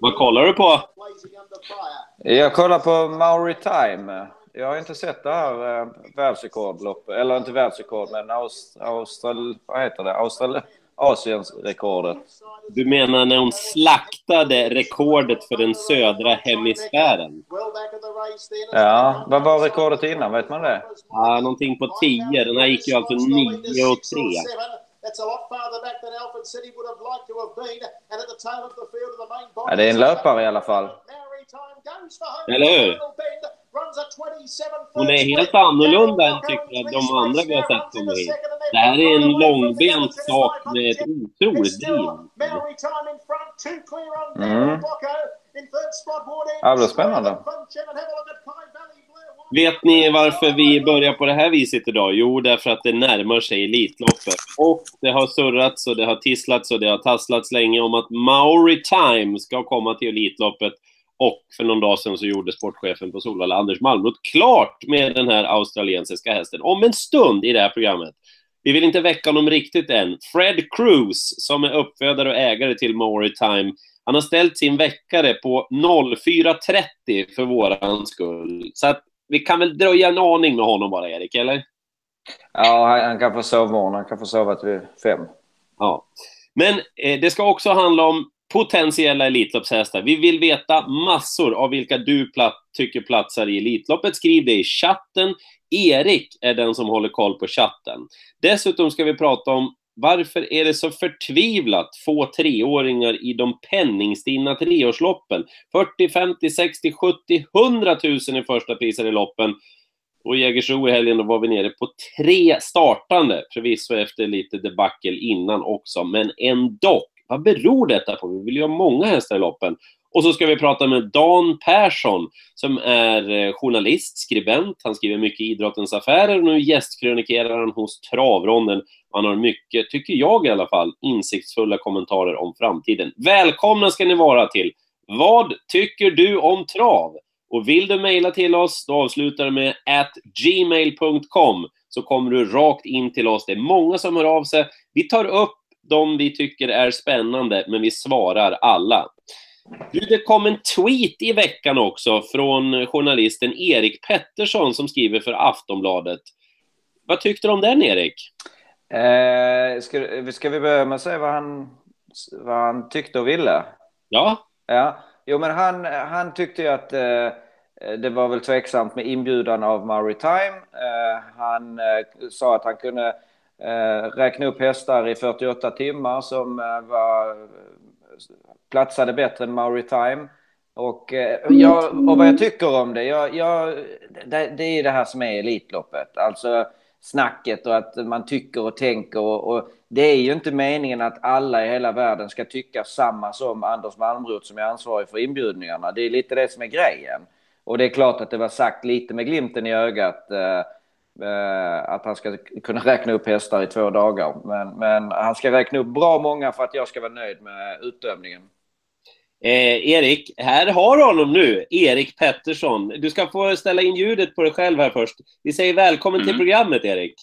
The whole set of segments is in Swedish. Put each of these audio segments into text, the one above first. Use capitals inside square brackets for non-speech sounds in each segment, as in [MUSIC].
Vad kollar du på? Jag kollar på Maori Time. Jag har inte sett det här eh, världsrekordloppet, eller inte världsrekord, men Aust Austral, vad heter det? Austral Asiens rekordet. Du menar när hon slaktade rekordet för den södra hemisfären? Ja, vad var rekordet innan? Vet man det? Ja, någonting på 10. Den här gick ju alltså 9 och 3. Ja, det är en löpare i alla fall. Eller hur? Hon är helt annorlunda än tycker jag de andra vi har sett komma hit. Det här är en långbent sak med ett otroligt driv. Mm. Ja, det blir spännande. Vet ni varför vi börjar på det här viset idag? Jo, därför att det närmar sig Elitloppet. Och det har surrats och det har tisslats och det har tasslats länge om att Maori Time ska komma till Elitloppet. Och för någon dag sedan så gjorde sportchefen på Solvalla, Anders Malmroth, klart med den här australiensiska hästen om en stund i det här programmet. Vi vill inte väcka honom riktigt än. Fred Cruz, som är uppfödare och ägare till Maori Time, han har ställt sin väckare på 04.30 för våran skull. Så att vi kan väl dröja en aning med honom bara, Erik, eller? Ja, han kan få sovmorgon. Han kan få sova till fem. Ja. Men eh, det ska också handla om potentiella Elitloppshästar. Vi vill veta massor av vilka du platt, tycker platsar i Elitloppet. Skriv det i chatten. Erik är den som håller koll på chatten. Dessutom ska vi prata om varför är det så förtvivlat få treåringar i de penningstinna treårsloppen? 40, 50, 60, 70, 100 000 i första priser i loppen. Och i Jägersro i helgen då var vi nere på tre startande, förvisso efter lite debacle innan också, men ändå. Vad beror detta på? Vi vill ju ha många hästar i loppen. Och så ska vi prata med Dan Persson som är eh, journalist, skribent. Han skriver mycket i Idrottens Affärer och nu gästkrönikerar han hos Travronden. Han har mycket, tycker jag i alla fall, insiktsfulla kommentarer om framtiden. Välkomna ska ni vara till Vad tycker du om trav? Och vill du mejla till oss, då avslutar du med at gmail.com så kommer du rakt in till oss. Det är många som hör av sig. Vi tar upp de vi tycker är spännande, men vi svarar alla. Du, det kom en tweet i veckan också från journalisten Erik Pettersson som skriver för Aftonbladet. Vad tyckte du om den, Erik? Eh, ska, ska vi börja med att säga vad han, vad han tyckte och ville? Ja. Ja, jo men han, han tyckte ju att eh, det var väl tveksamt med inbjudan av Maritime. Eh, han eh, sa att han kunde eh, räkna upp hästar i 48 timmar som eh, var, platsade bättre än Maritime. Och, eh, jag, och vad jag tycker om det, jag, jag, det, det är det här som är Elitloppet. Alltså snacket och att man tycker och tänker. Och, och, det är ju inte meningen att alla i hela världen ska tycka samma som Anders Malmroth som är ansvarig för inbjudningarna. Det är lite det som är grejen. Och det är klart att det var sagt lite med glimten i ögat eh, att han ska kunna räkna upp hästar i två dagar. Men, men han ska räkna upp bra många för att jag ska vara nöjd med utdömningen. Eh, Erik, här har du honom nu. Erik Pettersson. Du ska få ställa in ljudet på dig själv här först. Vi säger välkommen mm. till programmet, Erik.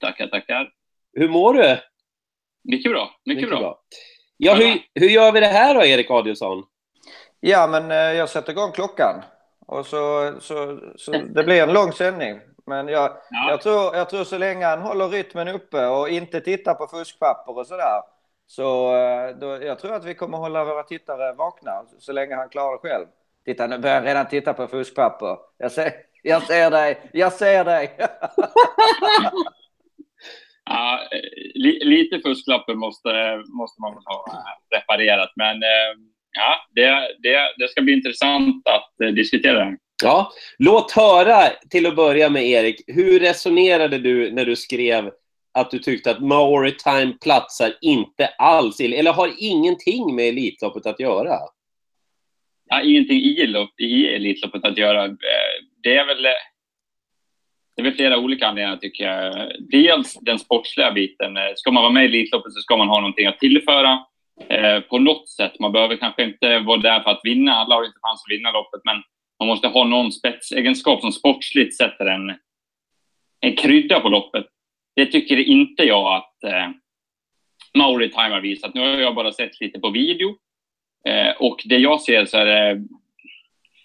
Tackar, tackar. Hur mår du? Mycket bra. Mycket, mycket bra. bra. Ja, hur, hur gör vi det här då, Erik Adielsson? Ja, men eh, jag sätter igång klockan. Och så, så, så det blir en lång sändning. Men jag, ja. jag, tror, jag tror så länge han håller rytmen uppe och inte tittar på fuskpapper och sådär. Så eh, då, jag tror att vi kommer hålla våra tittare vakna så länge han klarar det själv. Titta, nu börjar han redan titta på fuskpapper. Jag ser, jag ser dig, jag ser dig. [LAUGHS] ja, li, lite fusklappar måste, måste man ha reparerat, men eh, ja, det, det, det ska bli intressant att eh, diskutera det. Ja, låt höra till att börja med Erik. Hur resonerade du när du skrev att du tyckte att Maori Time platsar inte alls, eller har ingenting med Elitloppet att göra? Ja, ingenting i, i Elitloppet att göra. Eh, det är väl eh, det är väl flera olika anledningar tycker jag. Dels den sportsliga biten. Eh, ska man vara med i Elitloppet så ska man ha någonting att tillföra eh, på något sätt. Man behöver kanske inte vara där för att vinna. Alla har inte chans att vinna loppet, men man måste ha någon spetsegenskap som sportsligt sätter en, en krydda på loppet. Det tycker inte jag att, eh, Mauri Time har visat. Nu har jag bara sett lite på video. Eh, och det jag ser så är det...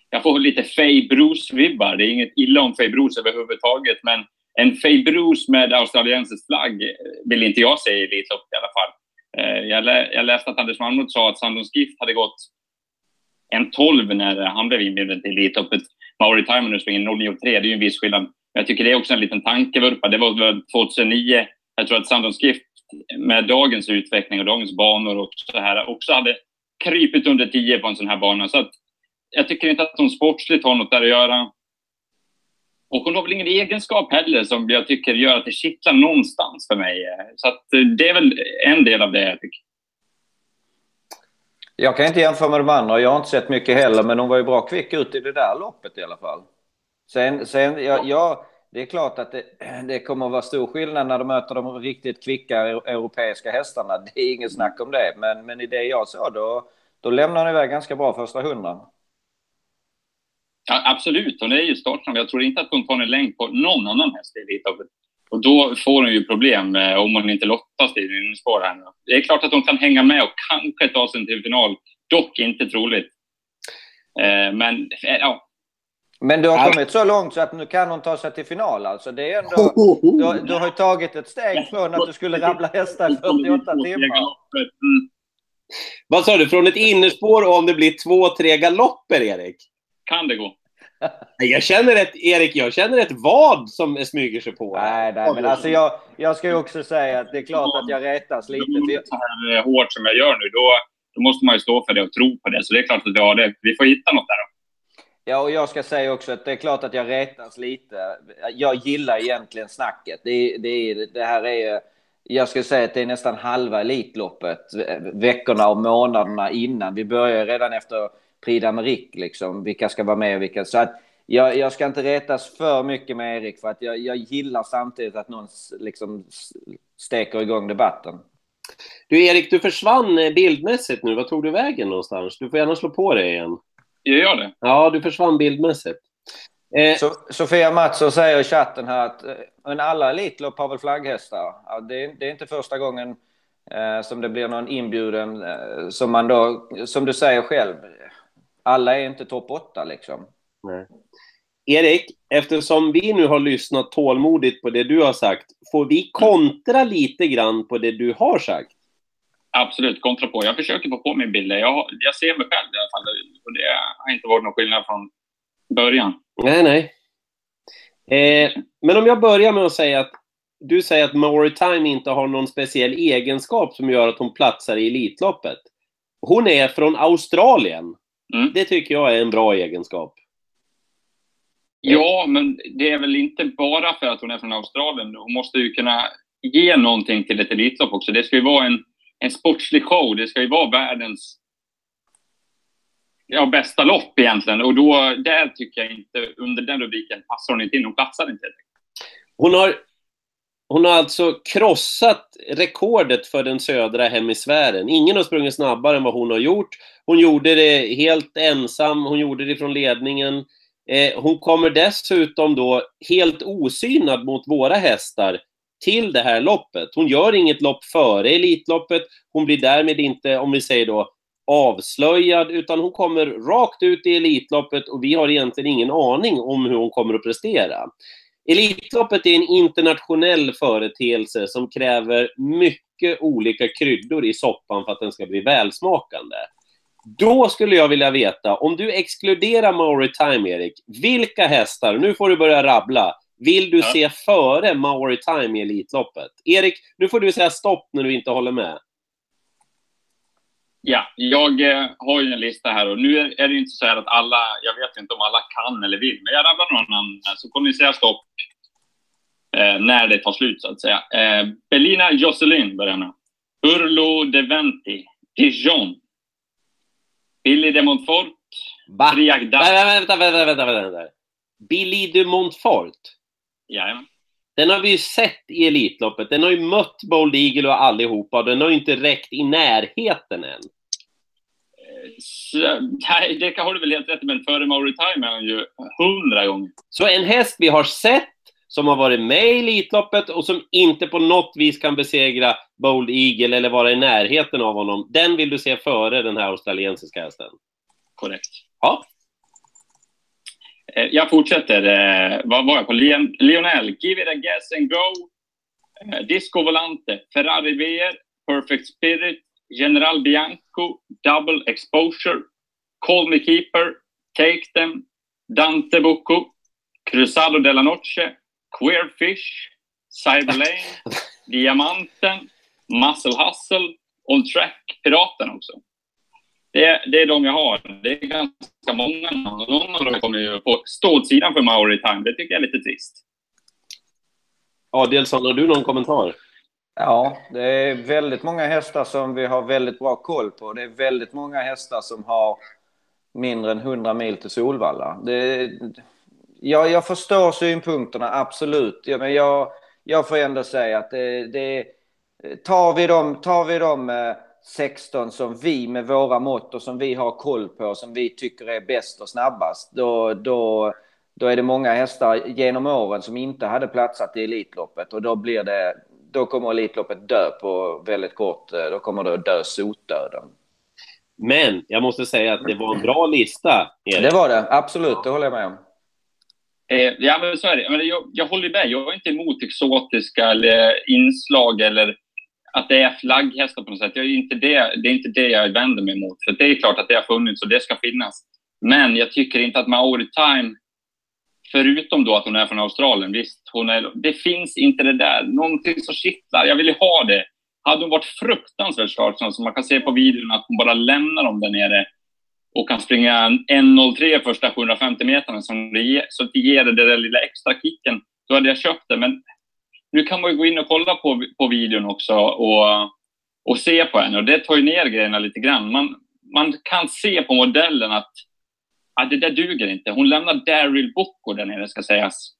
Jag får lite Faye Bruce-vibbar. Det är inget illa om Faye Bruce överhuvudtaget, men en Faye Bruce med australiensisk flagg vill inte jag se i Elitloppet i alla fall. Eh, jag, lä jag läste att Anders Malmrot sa att Sandons Gift hade gått en 12 när han blev inbjuden till Elitloppet. Mauri Time nu springer 0,93, det är ju en viss skillnad. Jag tycker det är också en liten tankevurpa. Det var 2009, jag tror att Sandon Skift med dagens utveckling och dagens banor och så här också hade krypit under 10 på en sån här bana. Så att jag tycker inte att hon sportsligt har något där att göra. Och hon har väl ingen egenskap heller som jag tycker gör att det kittlar någonstans för mig. Så att eh, det är väl en del av det jag tycker. Jag kan inte jämföra med de andra. Jag har inte sett mycket heller, men hon var ju bra kvick ut i det där loppet i alla fall. Sen, sen ja, ja det är klart att det, det, kommer att vara stor skillnad när de möter de riktigt kvicka europeiska hästarna. Det är ingen snack om det. Men, men i det jag såg, då, då lämnar hon iväg ganska bra första hundran. Ja, absolut, hon är ju startsnabb. Jag tror inte att hon tar en längd på någon annan häst i Elitloppet. Och då får hon ju problem eh, om hon inte lottas i spår här. Det är klart att hon kan hänga med och kanske ta sig till final. Dock inte troligt. Eh, men eh, ja, men du har kommit så långt så att nu kan hon ta sig till final alltså. Det är ändå, [LAUGHS] du, du har ju tagit ett steg från att du skulle rabbla hästar i [LAUGHS] 48 timmar. Vad sa du, från ett innerspår om det blir två, tre galopper, Erik? Kan det gå. Jag känner ett, Erik, jag känner ett vad som smyger sig på. Nej, nej men alltså jag, jag ska ju också säga att det är klart att jag rätas lite. Så här hårt som jag gör nu, då, då måste man ju stå för det och tro på det. Så det är klart att vi har det. Vi får hitta något där då. Ja, och jag ska säga också att det är klart att jag rätas lite. Jag gillar egentligen snacket. Det, det, det här är... Jag skulle säga att det är nästan halva Elitloppet. Veckorna och månaderna innan. Vi börjar redan efter Prix d'Amérique, liksom. Vilka ska vara med och vilka... Så att jag, jag ska inte retas för mycket med Erik, för att jag, jag gillar samtidigt att någon liksom steker igång debatten. Du Erik, du försvann bildmässigt nu. Vad tog du vägen någonstans? Du får gärna slå på det igen. Gör jag det? Ja, du försvann bildmässigt. Eh, so Sofia Mattsson säger i chatten här att eh, men alla Elitlopp har väl flagghästar. Ja, det, är, det är inte första gången eh, som det blir någon inbjuden eh, som man då, som du säger själv, alla är inte topp 8 liksom. Nej. Erik, eftersom vi nu har lyssnat tålmodigt på det du har sagt, får vi kontra lite grann på det du har sagt? Absolut, kontra på. Jag försöker få på mig bilder. Jag, jag ser mig själv i alla fall. Och det har inte varit någon skillnad från början. Nej, nej. Eh, men om jag börjar med att säga att du säger att Maritime inte har någon speciell egenskap som gör att hon platsar i Elitloppet. Hon är från Australien. Mm. Det tycker jag är en bra egenskap. Ja, men det är väl inte bara för att hon är från Australien. Hon måste ju kunna ge någonting till ett Elitlopp också. Det ska ju vara en en sportslig show. Det ska ju vara världens ja, bästa lopp egentligen. Och då, där tycker jag inte, under den rubriken passar hon inte in. Hon platsar inte. Hon har, hon har alltså krossat rekordet för den södra hemisfären. Ingen har sprungit snabbare än vad hon har gjort. Hon gjorde det helt ensam, hon gjorde det från ledningen. Eh, hon kommer dessutom då helt osynad mot våra hästar till det här loppet. Hon gör inget lopp före Elitloppet. Hon blir därmed inte, om vi säger då, avslöjad, utan hon kommer rakt ut i Elitloppet och vi har egentligen ingen aning om hur hon kommer att prestera. Elitloppet är en internationell företeelse som kräver mycket olika kryddor i soppan för att den ska bli välsmakande. Då skulle jag vilja veta, om du exkluderar Mauri Time, Erik, vilka hästar, nu får du börja rabbla, vill du ja. se före Maori Time i Elitloppet? Erik, nu får du säga stopp när du inte håller med. Ja, jag eh, har ju en lista här och nu är, det inte så här att alla, jag vet inte om alla kan eller vill, men jag rabblar någon annan så kommer ni säga stopp eh, när det tar slut så att säga. Eh, Belina Jocelyn börjar med. Urlo de Venti, Dijon, Billy de Montfort, Va? Vänta, vänta, vänta, vänta, vänta. Billy de Montfort? Jajamän. Den har vi ju sett i Elitloppet. Den har ju mött Bold Eagle och allihopa den har ju inte räckt i närheten än. Så, nej, det har du väl helt rätt i, men före Mauri Time är han ju hundra gånger. Så en häst vi har sett, som har varit med i Elitloppet och som inte på något vis kan besegra Bold Eagle eller vara i närheten av honom. Den vill du se före den här australiensiska hästen? Korrekt. Ja. Eh, jag fortsätter. Eh, vad var jag på? Lionel, Give it a guess and go. Eh, Disco Volante, Ferrari VR, Perfect Spirit, General Bianco, Double Exposure, Call Me Keeper, Take Them, Dante Bucco, Cruzado de la Noche, Queerfish, Cyberlane, [LAUGHS] Diamanten, Muscle Hustle, On Track, Piraten också. Det, det är de jag har. Det är ganska många namn. Någon av dem kommer ju på stålsidan för Maori Time. Det tycker jag är lite trist. Adelsson, har du någon kommentar? Ja, det är väldigt många hästar som vi har väldigt bra koll på. Det är väldigt många hästar som har mindre än 100 mil till Solvalla. Det, ja, jag förstår synpunkterna, absolut. Ja, men jag, jag får ändå säga att det, det tar vi de, tar vi de 16 eh, som vi med våra mått och som vi har koll på, som vi tycker är bäst och snabbast, då, då, då är det många hästar genom åren som inte hade platsat i Elitloppet och då blir det, då kommer Elitloppet dö på väldigt kort, då kommer det att dö sotdöden. Men jag måste säga att det var en bra lista. Erik. Det var det, absolut, det håller jag med om. Eh, ja, men så är det. Men jag, jag håller med. Jag är inte emot exotiska eller inslag eller att det är flagghästar på något sätt. Jag är inte det, det är inte det jag vänder mig emot. För det är klart att det har funnits och det ska finnas. Men jag tycker inte att Maori Time, förutom då att hon är från Australien, visst, hon är, det finns inte det där, någonting som kittlar. Jag vill ju ha det. Hade hon varit fruktansvärt stark, som man kan se på videon, att hon bara lämnar dem där nere och kan springa 1.03 första 750 meterna, som det, så att det ger det där lilla extra kicken, då hade jag köpt det. Men nu kan man ju gå in och kolla på, på videon också och, och se på henne och det tar ju ner grejerna lite grann. Man, man kan se på modellen att ah, det där duger inte. Hon lämnar Daryl Bocco där nere, ska sägas.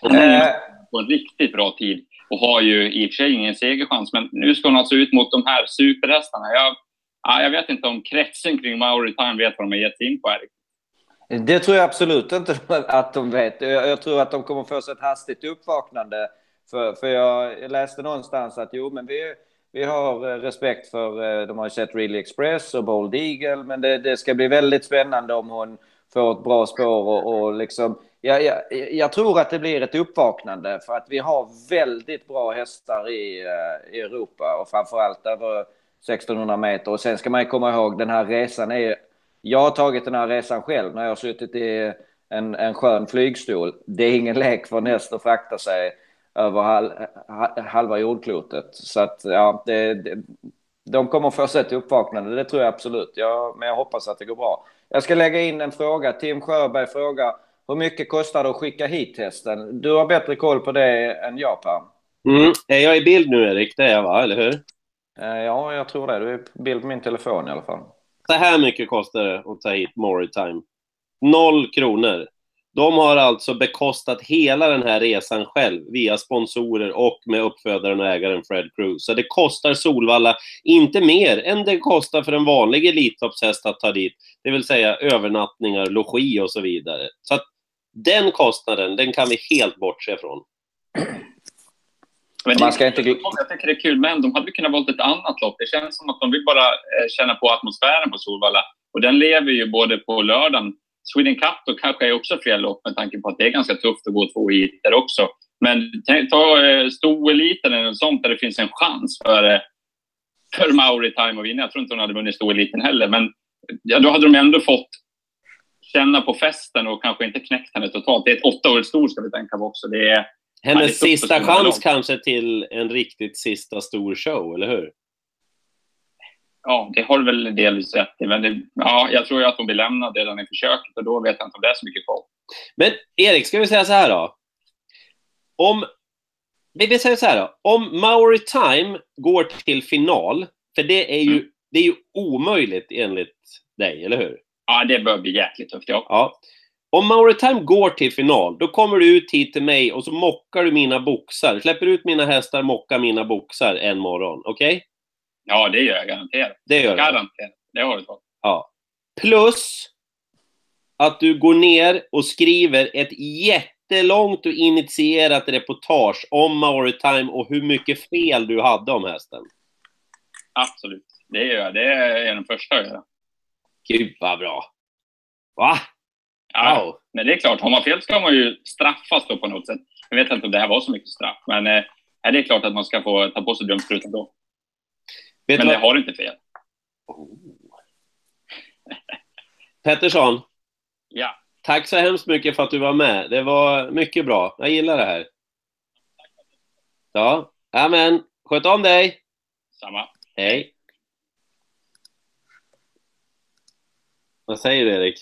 Hon äh... på en riktigt bra tid och har ju i och för sig ingen segerchans, men nu ska hon alltså ut mot de här superhästarna. Jag, ah, jag vet inte om kretsen kring Mauri Time vet vad de har gett sig in på här. Det tror jag absolut inte [LAUGHS] att de vet. Jag, jag tror att de kommer få sig ett hastigt uppvaknande för, för jag läste någonstans att jo, men vi, vi har eh, respekt för, eh, de har ju sett Really Express och Bold Eagle, men det, det ska bli väldigt spännande om hon får ett bra spår och, och liksom, jag, jag, jag, tror att det blir ett uppvaknande för att vi har väldigt bra hästar i, eh, i Europa och framförallt över 1600 meter. Och sen ska man komma ihåg den här resan är, jag har tagit den här resan själv när jag har suttit i en, en skön flygstol. Det är ingen lek för en häst att frakta sig över hal, halva jordklotet. Så att ja, det, det, de kommer få sig ett uppvaknande, det tror jag absolut. Ja, men jag hoppas att det går bra. Jag ska lägga in en fråga. Tim Sjöberg frågar hur mycket kostar det att skicka hit hästen? Du har bättre koll på det än jag, Per. Mm. Är jag i bild nu, Erik? Det är jag, va? Eller hur? Eh, ja, jag tror det. Du är i bild på min telefon i alla fall. Så här mycket kostar det att ta hit Moritime. Noll kronor. De har alltså bekostat hela den här resan själv via sponsorer och med uppfödaren och ägaren Fred Cruz. Så det kostar Solvalla inte mer än det kostar för en vanlig Elitloppshäst att ta dit. Det vill säga övernattningar, logi och så vidare. Så att den kostnaden, den kan vi helt bortse från. Men man ska inte... Jag tycker det är kul, men de hade kunnat valt ett annat lopp. Det känns som att de vill bara eh, känna på atmosfären på Solvalla. Och den lever ju både på lördagen Sweden Cup då kanske är också fel lopp med tanke på att det är ganska tufft att gå två hit där också. Men ta eh, stoeliten eller något sånt där det finns en chans för, eh, för Mauri Time att vinna. Jag tror inte hon hade vunnit stoeliten heller, men ja, då hade de ändå fått känna på festen och kanske inte knäckt henne totalt. Det är ett åtta år stor ska vi tänka på också. Det är, Hennes sista chans kanske till en riktigt sista stor show, eller hur? Ja, det har du väl delvis rätt i. Men det, ja, jag tror ju att de blir lämnade redan i försöket och då vet jag inte om det är så mycket kvar. Men Erik, ska vi säga så här då? Om, vi säga så här då. Om Maori Time går till final, för det är ju, mm. det är ju omöjligt enligt dig, eller hur? Ja, det bör bli jäkligt tufft, ja. ja. Om Maori Time går till final, då kommer du ut hit till mig och så mockar du mina boxar. Släpper ut mina hästar, mockar mina boxar en morgon. Okej? Okay? Ja, det gör jag garanterat. Det gör Garanterat. Det har du tagit. Ja. Plus att du går ner och skriver ett jättelångt och initierat reportage om Maritime och hur mycket fel du hade om hästen. Absolut. Det gör jag. Det är jag den första att göra. Gud vad bra. Va? Ja, Wow. men det är klart, har man fel ska man ju straffas då på något sätt. Jag vet inte om det här var så mycket straff, men eh, det är klart att man ska få ta på sig dumsprutan då. Vet Men det har inte fel. Pettersson, Ja, tack så hemskt mycket för att du var med. Det var mycket bra. Jag gillar det här. Ja, amen. Sköt om dig. samma. Hej. Vad säger du, Erik?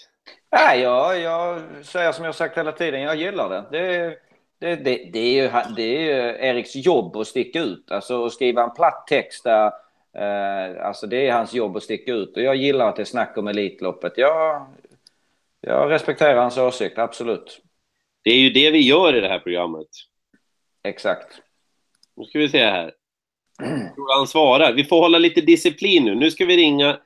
Nej, ja, jag säger som jag sagt hela tiden, jag gillar det. Det, det, det, det, är, ju, det är ju Eriks jobb att sticka ut. Alltså att skriva en platt text där, eh, alltså det är hans jobb att sticka ut. Och jag gillar att det är snack om Elitloppet. Jag, jag respekterar hans åsikt, absolut. Det är ju det vi gör i det här programmet. Exakt. Nu ska vi se här. Jag tror han svarar. Vi får hålla lite disciplin nu. Nu ska vi ringa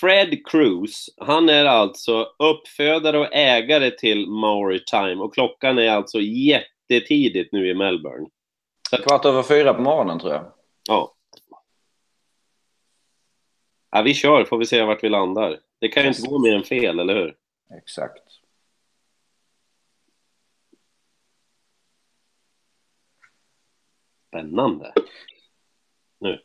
Fred Cruz. Han är alltså uppfödare och ägare till Maritime och klockan är alltså jättetidigt nu i Melbourne. Kvart över fyra på morgonen tror jag. Ja. Ja, vi kör, får vi se vart vi landar. Det kan ju inte gå mer än fel, eller hur? Exakt. Spännande. Nu.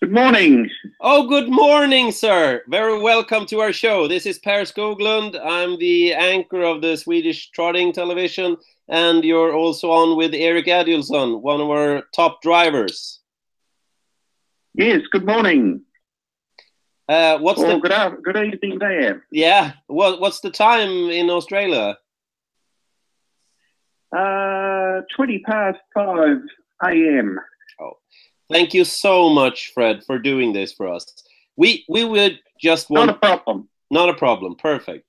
Good morning. Oh, good morning, sir. Very welcome to our show. This is Per Skoglund. I'm the anchor of the Swedish Trotting Television, and you're also on with Eric Adilson, one of our top drivers. Yes, good morning. Uh, what's Or the good, af- good evening there. yeah? What, what's the time in Australia? Uh, 20 past 5 a.m. Oh, thank you so much, Fred, for doing this for us. We we would just want Not a problem. Not a problem. Perfect.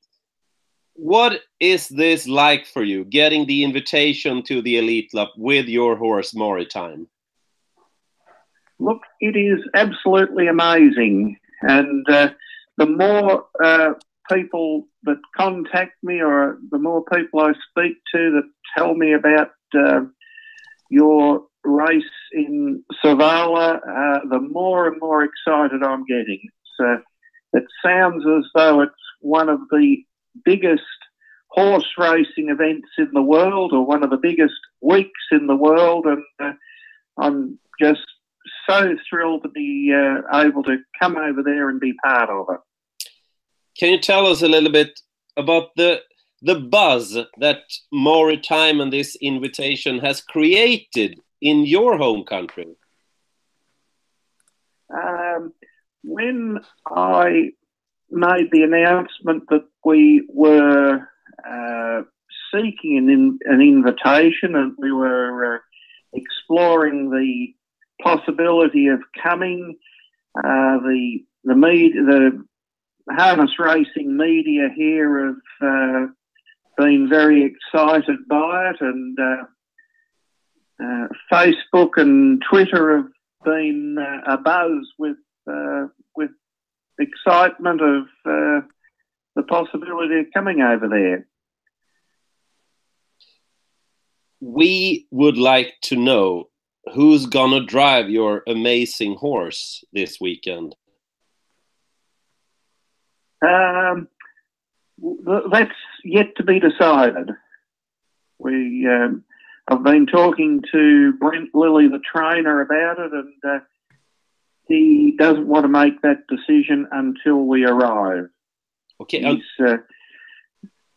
What is this like for you, getting the invitation to the Elite Lap with your horse Maritime? Look, it is absolutely amazing. And uh, the more uh, people that contact me or the more people I speak to that tell me about uh, your race in Savala, uh, the more and more excited I'm getting. Uh, it sounds as though it's one of the biggest horse racing events in the world or one of the biggest weeks in the world. And uh, I'm just so thrilled to be uh, able to come over there and be part of it. Can you tell us a little bit about the the buzz that Maritime and this invitation has created in your home country? Um, when I made the announcement that we were uh, seeking an, in, an invitation and we were uh, exploring the possibility of coming, uh, the the media, the harness racing media here have uh, been very excited by it, and uh, uh, Facebook and Twitter have been uh, abuzz with uh, with excitement of uh, the possibility of coming over there. We would like to know who's gonna drive your amazing horse this weekend. Um, that's yet to be decided. We um, I've been talking to Brent Lilly, the trainer, about it, and uh, he doesn't want to make that decision until we arrive. Okay, uh, uh,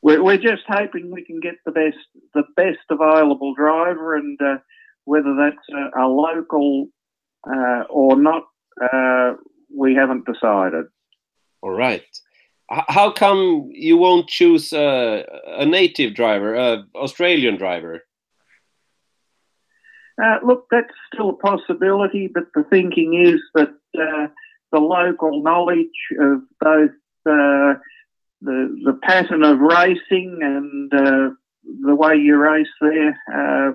we're, we're just hoping we can get the best the best available driver, and uh, whether that's a, a local uh, or not, uh, we haven't decided. all right. H- how come you won't choose a, a native driver, an Australian driver? Uh, look, that's still a possibility, but the thinking is that uh, the local knowledge of both uh, the the pattern of racing and uh, the way you race there, uh,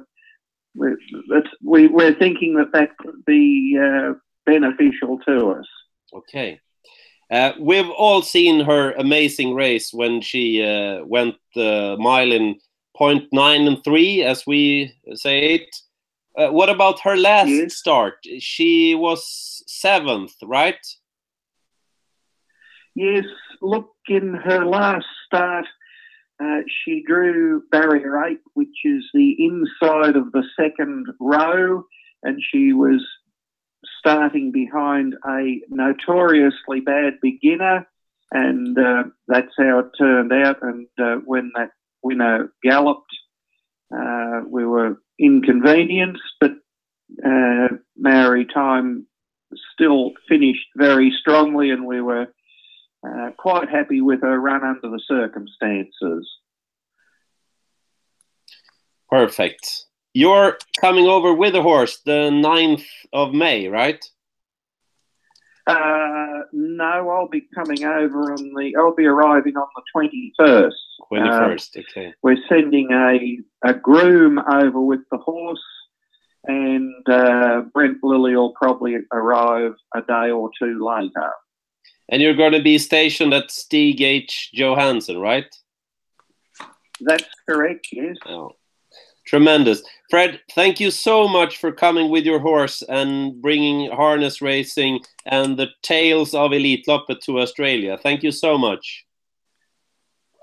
we're, we, we're thinking that that could be uh, beneficial to us. Okay. Uh, we've all seen her amazing race when she uh, went the mile in 0.9 and 3, as we say it. Uh, what about her last yes. start? She was seventh, right? Yes, look, in her last start, uh, she drew barrier eight, which is the inside of the second row, and she was starting behind a notoriously bad beginner, and uh, that's how it turned out. And uh, when that winner galloped, uh, we were inconvenienced, but uh, Maori time still finished very strongly, and we were uh, quite happy with her run under the circumstances. Perfect. You're coming over with a horse the 9th of May, right? Uh, no, I'll be coming over on the. I'll be arriving on the twenty first. Twenty first, okay. We're sending a a groom over with the horse, and uh, Brent Lilly will probably arrive a day or two later. And you're going to be stationed at Stig H. Johansson, right? That's correct, yes. Oh, tremendous. Fred, thank you so much for coming with your horse and bringing harness racing and the tales of Elitloppet to Australia. Thank you so much.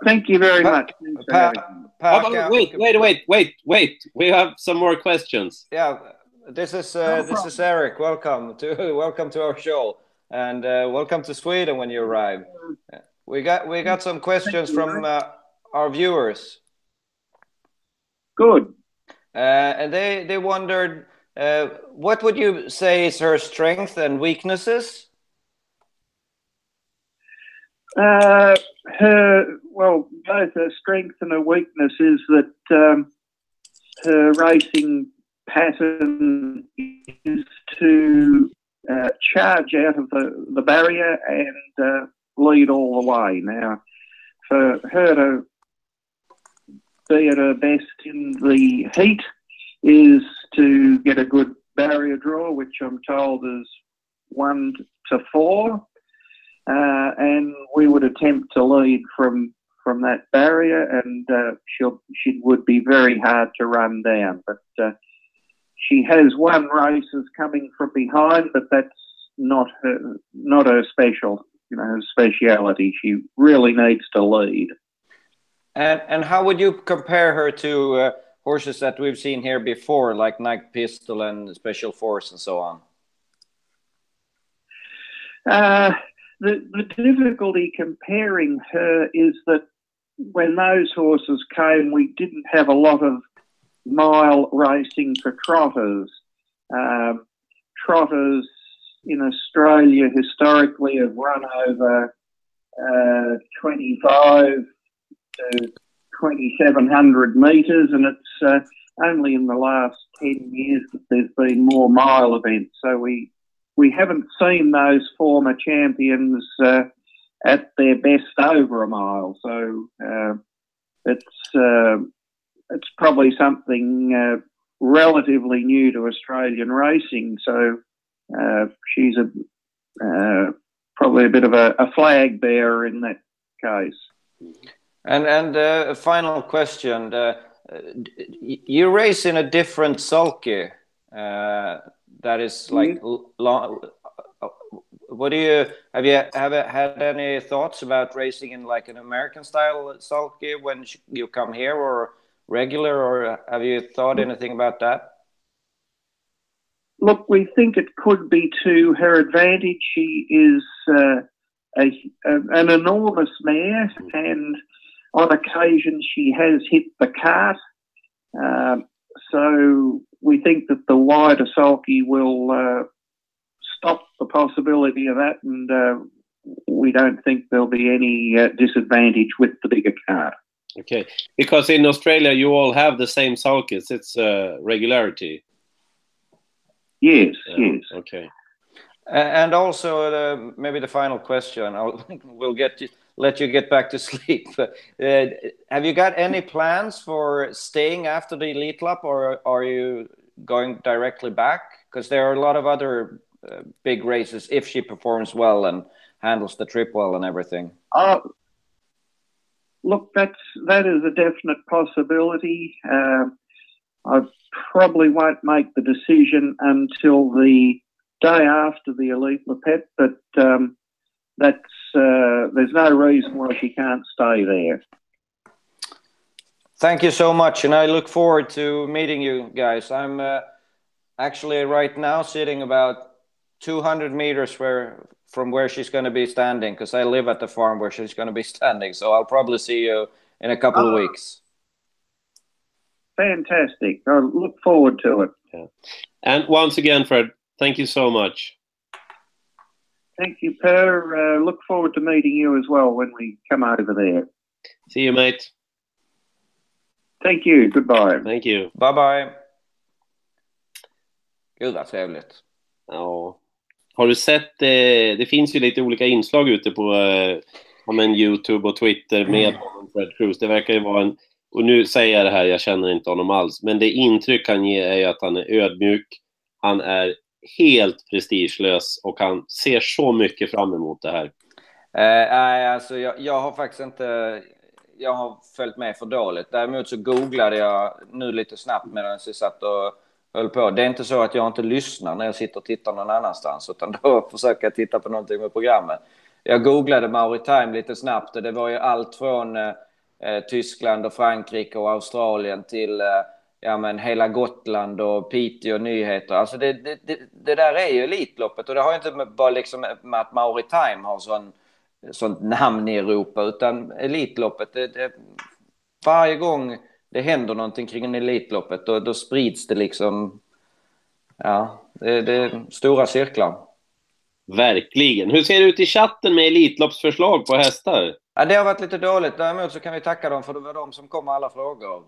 Thank you very much. Pa pa oh, wait, wait, wait, wait, wait. We have some more questions. Yeah, this is uh, this is Eric. Welcome to [LAUGHS] welcome to our show and uh, welcome to Sweden when you arrive. We got we got some questions from uh, our viewers. Good. Uh, and they they wondered uh, what would you say is her strength and weaknesses. Uh, her well, both her strength and her weakness is that um, her racing pattern is to uh, charge out of the, the barrier and uh, lead all the way. Now, for her to be at her best in the heat is to get a good barrier draw, which I'm told is one to four. Uh, and we would attempt to lead from from that barrier, and uh, she she would be very hard to run down. But uh, she has won races coming from behind, but that's not her not her special you know her speciality. She really needs to lead. And and how would you compare her to uh, horses that we've seen here before, like Night Pistol and Special Force and so on? Uh, the the difficulty comparing her is that when those horses came, we didn't have a lot of mile racing for trotters. Um, trotters in Australia historically have run over uh, 25 to 2,700 metres, and it's uh, only in the last 10 years that there's been more mile events. So we we haven't seen those former champions uh, at their best over a mile. So uh, it's uh, it's probably something uh, relatively new to Australian racing. So uh, she's a uh, probably a bit of a, a, flag bearer in that case. And and uh, a final question: you race in a different sulky that is like mm. long. What do you have you have had any thoughts about racing in like an American style sulky when you come here, or regular, or have you thought anything about that? Look, we think it could be to her advantage. She is uh, a, a, an enormous mare, and on occasion she has hit the cart. Uh, so we think that the wider sulky will uh, stop the possibility of that, and uh, we don't think there'll be any uh, disadvantage with the bigger cart. Okay, because in Australia you all have the same sulkies. It's uh, regularity. Yes, yeah, yes. Okay. And also, uh, maybe the final question. I'll, [LAUGHS] we'll get you, let you get back to [LAUGHS] sleep. uh, have you got any plans for staying after the Elitlopp, or are you going directly back? Because there are a lot of other uh, big races if she performs well and handles the trip well and everything? Uh, look, that's that is a definite possibility. Uh, I probably won't make the decision until the day after the Elite Lepet, but um, that's uh, there's no reason why she can't stay there. Thank you so much, and I look forward to meeting you guys. I'm uh, actually right now sitting about 200 meters where from where she's going to be standing because I live at the farm where she's going to be [LAUGHS] standing. So I'll probably see you in a couple of weeks. Fantastic. I look forward to it. Yeah. And once again, Fred, thank you so much. Thank you, Per. Uh, look forward to meeting you as well when we come over there. See you, mate. Thank you. Goodbye. Thank you. Bye bye. Gud vad trevligt. Ja. Har du sett, eh, det finns ju lite olika inslag ute på eh, men Youtube och Twitter med Fred Cruz. Det verkar ju vara en, och nu säger jag det här, jag känner inte honom alls, men det intryck han ger är ju att han är ödmjuk, han är helt prestigelös och han ser så mycket fram emot det här. Eh, nej, alltså jag, jag har faktiskt inte jag har följt med för dåligt. Däremot så googlade jag nu lite snabbt medan jag satt och höll på. Det är inte så att jag inte lyssnar när jag sitter och tittar någon annanstans, utan då [LAUGHS] försöker jag titta på någonting med programmet. Jag googlade Maritime lite snabbt och det var ju allt från eh, eh, Tyskland och Frankrike och Australien till eh, ja, men hela Gotland och Piteå nyheter. Alltså det, det, det, det där är ju Elitloppet och det har inte bara liksom med att Maritime har sån, sånt namn i Europa utan Elitloppet, det, det, varje gång det händer någonting kring Elitloppet då, då sprids det liksom, ja, det, det är stora cirklar. Verkligen. Hur ser det ut i chatten med Elitloppsförslag på hästar? Ja, det har varit lite dåligt. Däremot så kan vi tacka dem för det var de som kom med alla frågor.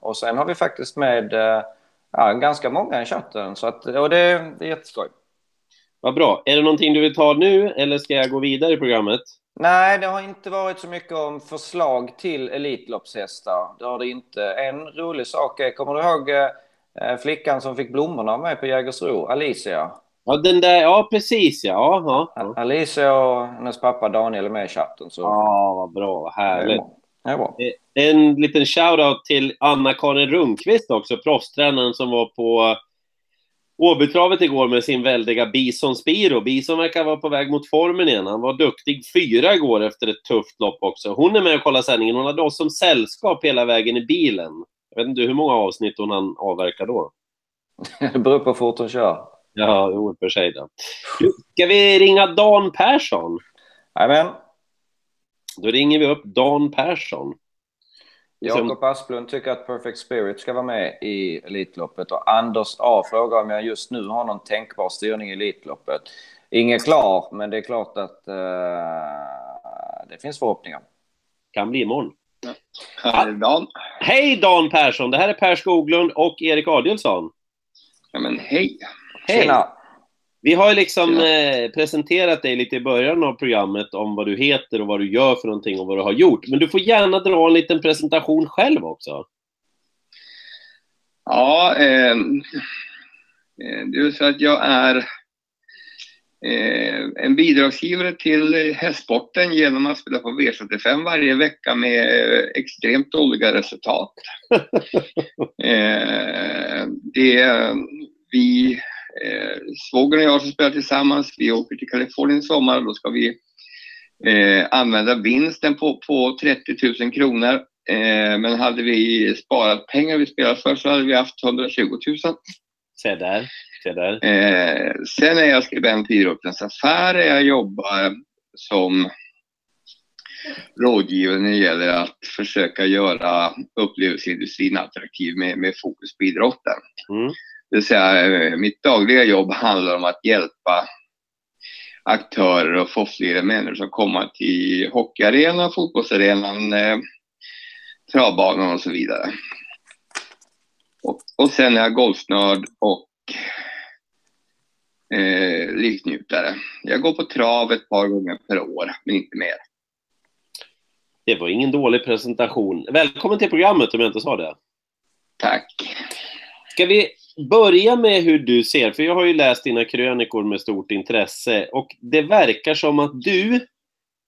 Och sen har vi faktiskt med ja, ganska många i chatten. Så att, och det, det är jätteskoj. Vad bra. Är det någonting du vill ta nu eller ska jag gå vidare i programmet? Nej, det har inte varit så mycket om förslag till Elitloppshästar. Det har det inte. En rolig sak är, kommer du ihåg eh, flickan som fick blommorna av mig på Jägersro, Alicia? Ja, den där, ja precis ja. ja, ja. Alicia och hennes pappa Daniel är med i chatten. Så... Ja, vad bra, vad härligt. Ja, bra. En liten shout-out till Anna-Karin Rundqvist också, proffstränaren som var på Åbytravet igår med sin väldiga Bison Spiro. Bison verkar vara på väg mot formen igen. Han var duktig fyra igår efter ett tufft lopp också. Hon är med och kollar sändningen. Hon hade oss som sällskap hela vägen i bilen. Jag vet inte hur många avsnitt hon han avverkar då. Det [LAUGHS] beror på hur fort hon kör. Ja, jo, för sig då. Ska vi ringa Dan Persson? Jajamän. Då ringer vi upp Dan Persson. Jakob Asplund tycker att Perfect Spirit ska vara med i Elitloppet och Anders A frågar om jag just nu har någon tänkbar styrning i Elitloppet. Inget klar, men det är klart att uh, det finns förhoppningar. Kan bli imorgon. Hej Dan. Hej Dan Persson! Det här är Per Skoglund och Erik Adielsson. Ja, men hej. Hej! Tjena. Vi har ju liksom eh, presenterat dig lite i början av programmet om vad du heter och vad du gör för någonting och vad du har gjort. Men du får gärna dra en liten presentation själv också. Ja, eh, det är så att jag är eh, en bidragsgivare till hästsporten genom att spela på V75 varje vecka med extremt dåliga resultat. [LAUGHS] eh, det, vi eh, svågern och jag som spelar tillsammans, vi åker till Kalifornien i sommar och då ska vi eh, använda vinsten på, på 30 000 kronor. Eh, men hade vi sparat pengar vi spelat för så hade vi haft 120 000. Se där. Se där. Eh, sen är jag skribent i Idrottens Affärer. Jag jobbar som rådgivare när det gäller att försöka göra upplevelseindustrin attraktiv med, med fokus på idrotten. Mm. Det vill säga, mitt dagliga jobb handlar om att hjälpa aktörer och få fler människor att komma till hockeyarenan, fotbollsarenan, eh, travbanan och så vidare. Och, och sen är jag golfnörd och eh, livsnjutare. Jag går på trav ett par gånger per år, men inte mer. Det var ingen dålig presentation. Välkommen till programmet om jag inte sa det. Tack. Ska vi börja med hur du ser, för jag har ju läst dina krönikor med stort intresse och det verkar som att du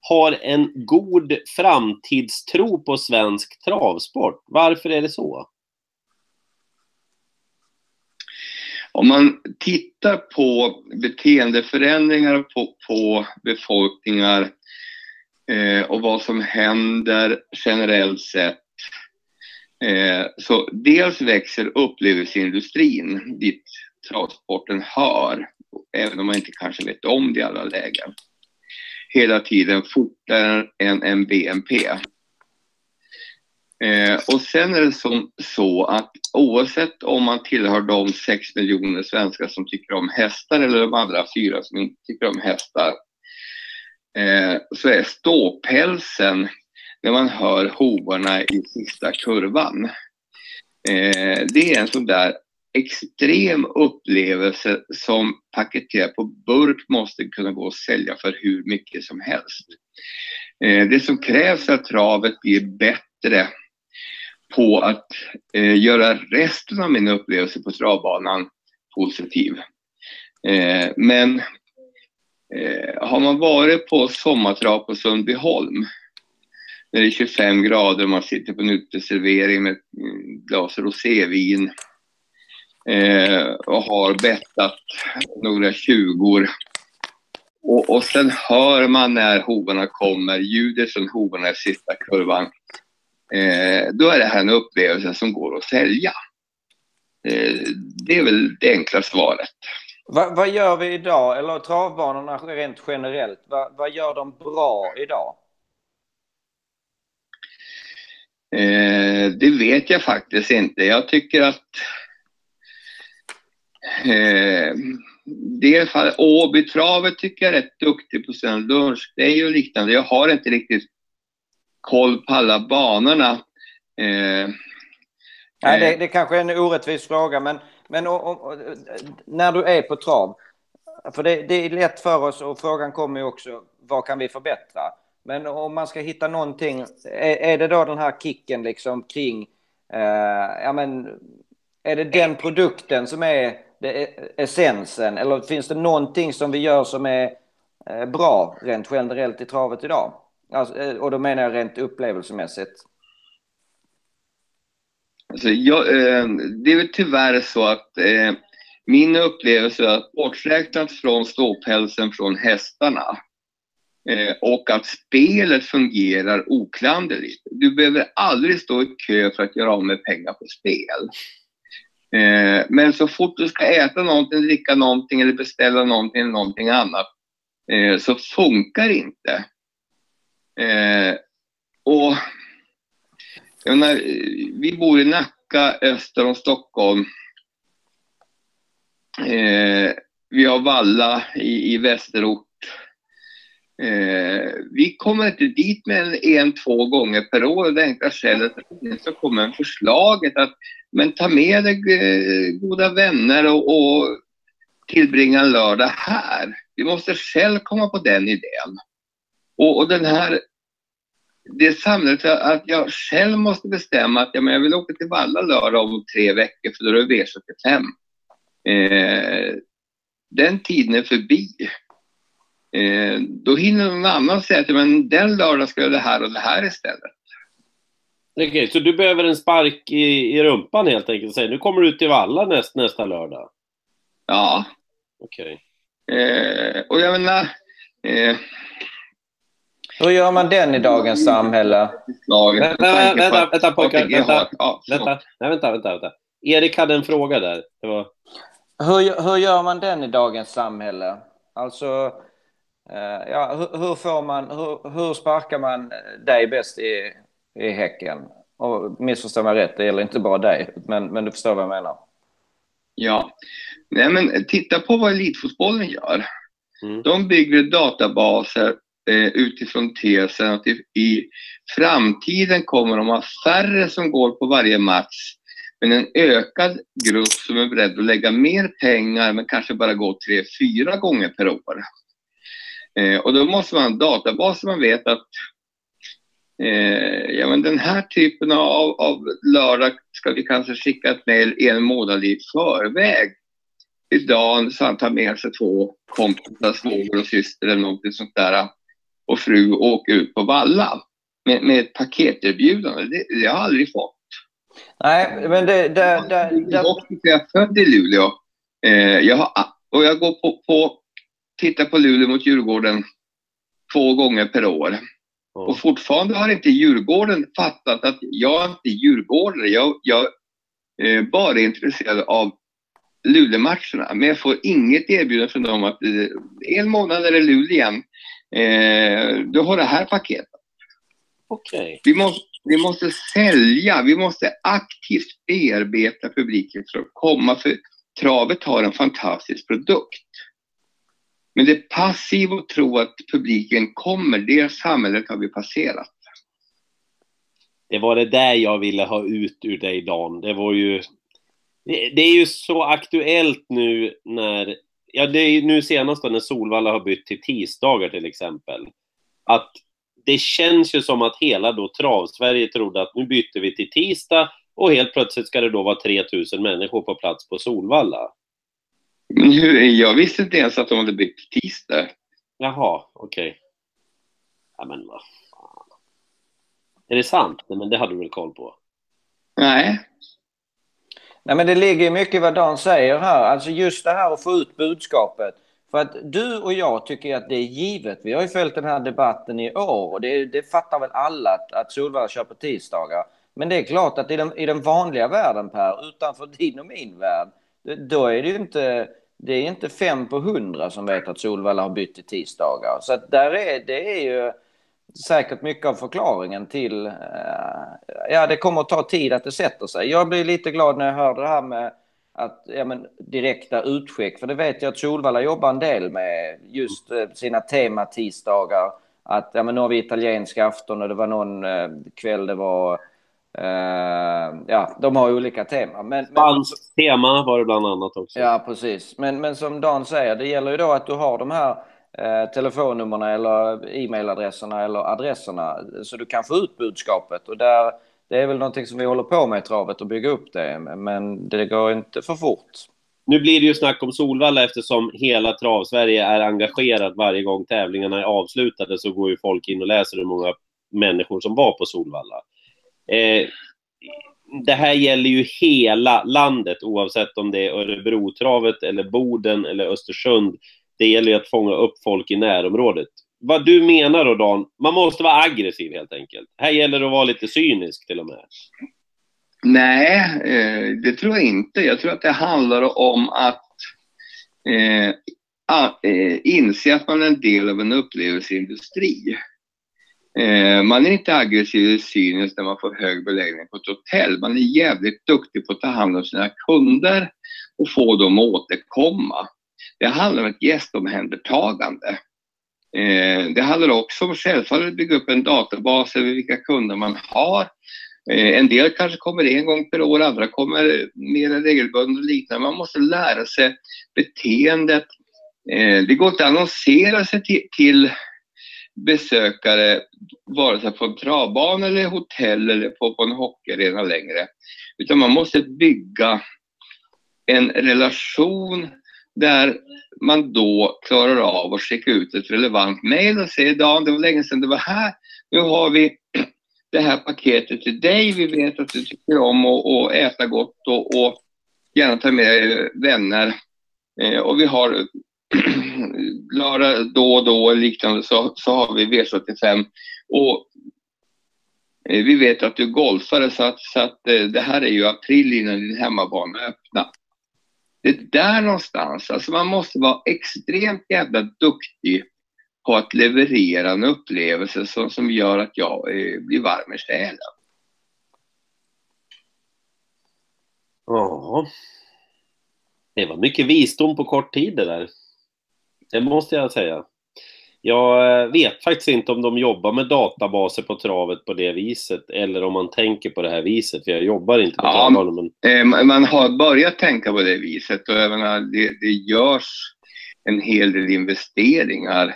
har en god framtidstro på svensk travsport. Varför är det så? Om man tittar på beteendeförändringar på, på befolkningar eh, och vad som händer generellt sett. Eh, så dels växer upplevelseindustrin dit travsporten hör, även om man inte kanske vet om det i alla lägen. Hela tiden fortare än, en BNP. Eh, och sen är det som så att oavsett om man tillhör de 6 miljoner svenskar som tycker om hästar eller de andra fyra som inte tycker om hästar eh, så är ståpälsen när man hör hovarna i sista kurvan. Eh, det är en sån där extrem upplevelse som paketerat på burk måste kunna gå att sälja för hur mycket som helst. Eh, det som krävs är att travet blir bättre på att eh, göra resten av min upplevelse på travbanan positiv. Eh, men eh, har man varit på sommartrav på Sundbyholm när det är 25 grader och man sitter på en uteservering med ett glas rosévin eh, och har bettat några tjugor och, och sen hör man när hovarna kommer, ljudet från hovarna i sista kurvan eh, då är det här en upplevelse som går att sälja. Eh, det är väl det enkla svaret. Va, vad gör vi idag, eller travbanorna rent generellt, va, vad gör de bra idag? Eh, det vet jag faktiskt inte. Jag tycker att eh, det fall, Åbytravet tycker jag är rätt duktig på sin lunch. Det är ju liknande. Jag har inte riktigt koll på alla banorna. Eh, Nej, det, det kanske är en orättvis fråga, men, men och, och, när du är på trav, för det, det, är lätt för oss och frågan kommer ju också, vad kan vi förbättra? Men om man ska hitta någonting, är, är det då den här kicken liksom kring, eh, ja men, är det den produkten som är det, essensen? Eller finns det någonting som vi gör som är eh, bra rent generellt i travet idag? Alltså, eh, och då menar jag rent upplevelsemässigt. Alltså, jag, eh, det är väl tyvärr så att eh, min upplevelse är att borträknat från ståpälsen från hästarna Eh, och att spelet fungerar oklanderligt. Du behöver aldrig stå i kö för att göra av med pengar på spel. Eh, men så fort du ska äta någonting, dricka någonting eller beställa någonting eller någonting annat eh, så funkar det inte. Och jag menar, vi bor i Nacka öster om Stockholm. Vi har Valla i, i västerort. Eh, vi kommer inte dit med en, en, två gånger per år. Det enkla skälet att så kommer förslaget att men ta med dig eh, goda vänner och, och tillbringa en lördag här. Vi måste själv komma på den idén. Och, och den här, det samhället att jag själv måste bestämma att ja, men jag vill åka till Valla lördag om tre veckor för då är det V75. Eh, den tiden är förbi. Eh, då hinner någon annan säga att men den lördagen ska jag det här och det här istället. Okej, okay, så du behöver en spark i, i rumpan helt enkelt? Säg, nu kommer du till Valla näst, nästa lördag? Ja. Okej. Okay. Eh, och jag menar... Eh, hur gör man den i dagens samhälle? Vänta, vänta, vänta pojkar. Vänta, vänta, vänta, vänta, vänta. Erik hade en fråga där. Det var... hur, hur gör man den i dagens samhälle? Alltså, ja, hur, hur, får man, hur, hur sparkar man dig bäst i, i Häcken? Och missförstå mig rätt, det gäller inte bara dig, men, men du förstår vad jag menar. Ja, nej men titta på vad elitfotbollen gör. Mm. De bygger databaser eh, utifrån tesen att i, i framtiden kommer de ha färre som går på varje match men en ökad grupp som är beredd att lägga mer pengar men kanske bara gå tre, fyra gånger per år. Eh, och då måste man ha en databas så man vet att Eh, ja, men den här typen av, av lördag ska vi kanske skicka ett mejl en månad i förväg. Idag så han tar med sig två kompisar, svåger och syster eller någonting sånt där och fru och åker ut på Valla med, med ett paketerbjudande. Det, det har jag aldrig fått. Nej, men det... det, det, det... Jag är född i Luleå. Eh, jag har, och jag går på, på, tittar på Luleå mot Djurgården två gånger per år. Och fortfarande har inte Djurgården fattat att jag är inte djurgårdare. Jag, jag är bara intresserad av Luleå-matcherna. Men jag får inget erbjudande från dem att eh, en månad är det Luleå igen. Eh, du har det här paketet. Okay. Vi, måste, vi måste sälja, vi måste aktivt bearbeta publiken för att komma. För travet har en fantastisk produkt. Men det är passivt att tro att publiken kommer. Det samhället har vi passerat. Det var det där jag ville ha ut ur dig, Dan. Det var ju... Det är ju så aktuellt nu när... Ja, det är nu senast då när Solvalla har bytt till tisdagar till exempel. Att det känns ju som att hela då Trav-Sverige trodde att nu byter vi till tisdag och helt plötsligt ska det då vara 3000 människor på plats på Solvalla. Jag visste inte ens att de hade bytt tisdag. Jaha, okej. Okay. Ja, men vad fan. Är det sant? Nej, men det hade du väl koll på? Nej. Nej, men det ligger mycket vad Dan säger här. Alltså just det här att få ut budskapet. För att du och jag tycker att det är givet. Vi har ju följt den här debatten i år och det, det fattar väl alla att, att Solvalla kör på tisdagar. Men det är klart att i den, i den vanliga världen Per, utanför [LAUGHS] din och min värld, då är det ju inte, det är inte fem på hundra som vet att Solvalla har bytt till tisdagar. Så att där är, det är ju säkert mycket av förklaringen till, eh, ja det kommer att ta tid att det sätter sig. Jag blir lite glad när jag hör det här med att, ja, men, direkta utskick, för det vet jag att Solvalla jobbar en del med, just eh, sina tematisdagar. Att ja, men nu har vi italiensk afton och det var någon eh, kväll det var Uh, ja, de har olika teman. Men, Spanskt tema var det bland annat också. Ja, precis. Men, men som Dan säger, det gäller ju då att du har de här eh, telefonnumren eller e-mailadresserna eller adresserna så du kan få ut budskapet. Och där, det är väl någonting som vi håller på med i travet att bygga upp det, men det går inte för fort. Nu blir det ju snack om Solvalla eftersom hela Trav-Sverige är engagerad varje gång tävlingarna är avslutade så går ju folk in och läser hur många människor som var på Solvalla. Eh, det här gäller ju hela landet oavsett om det är Örebrotravet eller Boden eller Östersund. Det gäller ju att fånga upp folk i närområdet. Vad du menar då Dan, man måste vara aggressiv helt enkelt. Här gäller det att vara lite cynisk till och med. Nej, eh, det tror jag inte. Jag tror att det handlar om att eh, eh, inse att man är en del av en upplevelseindustri. Eh, man är inte aggressiv eller cynisk när man får hög beläggning på ett hotell. Man är jävligt duktig på att ta hand om sina kunder och få dem att återkomma. Det handlar om ett gästomhändertagande. Eh, det handlar också om självfallet att bygga upp en databas över vilka kunder man har. Eh, en del kanske kommer en gång per år, andra kommer mer regelbundet och liknande. Man måste lära sig beteendet. Eh, det går inte att annonsera sig till, till besökare, vare sig på en travbana eller hotell eller på, på en hockeyarena längre. Utan man måste bygga en relation där man då klarar av att skicka ut ett relevant mejl och säga Dan, det var länge sedan du var här. Nu har vi [CLEARS THROAT] det här paketet till dig. Vi vet att du tycker om att, äta gott och, och gärna ta med vänner. Eh, och vi har [CLEARS THROAT] lördag då och då och liknande så, så har vi V75. Och eh, vi vet att du är golfare så att, så att eh, det här är ju april innan din hemmabana öppnar. Det är där någonstans, alltså man måste vara extremt jävla duktig på att leverera en upplevelse som, som gör att jag eh, blir varm i själen. Ja. Det var mycket visdom på kort tid det där. Det måste jag säga. Jag eh, vet faktiskt inte om de jobbar med databaser på travet på det viset eller om man tänker på det här viset, för jag jobbar inte på ja, travet. Men... Eh, man har börjat tänka på det viset och även det, det görs en hel del investeringar.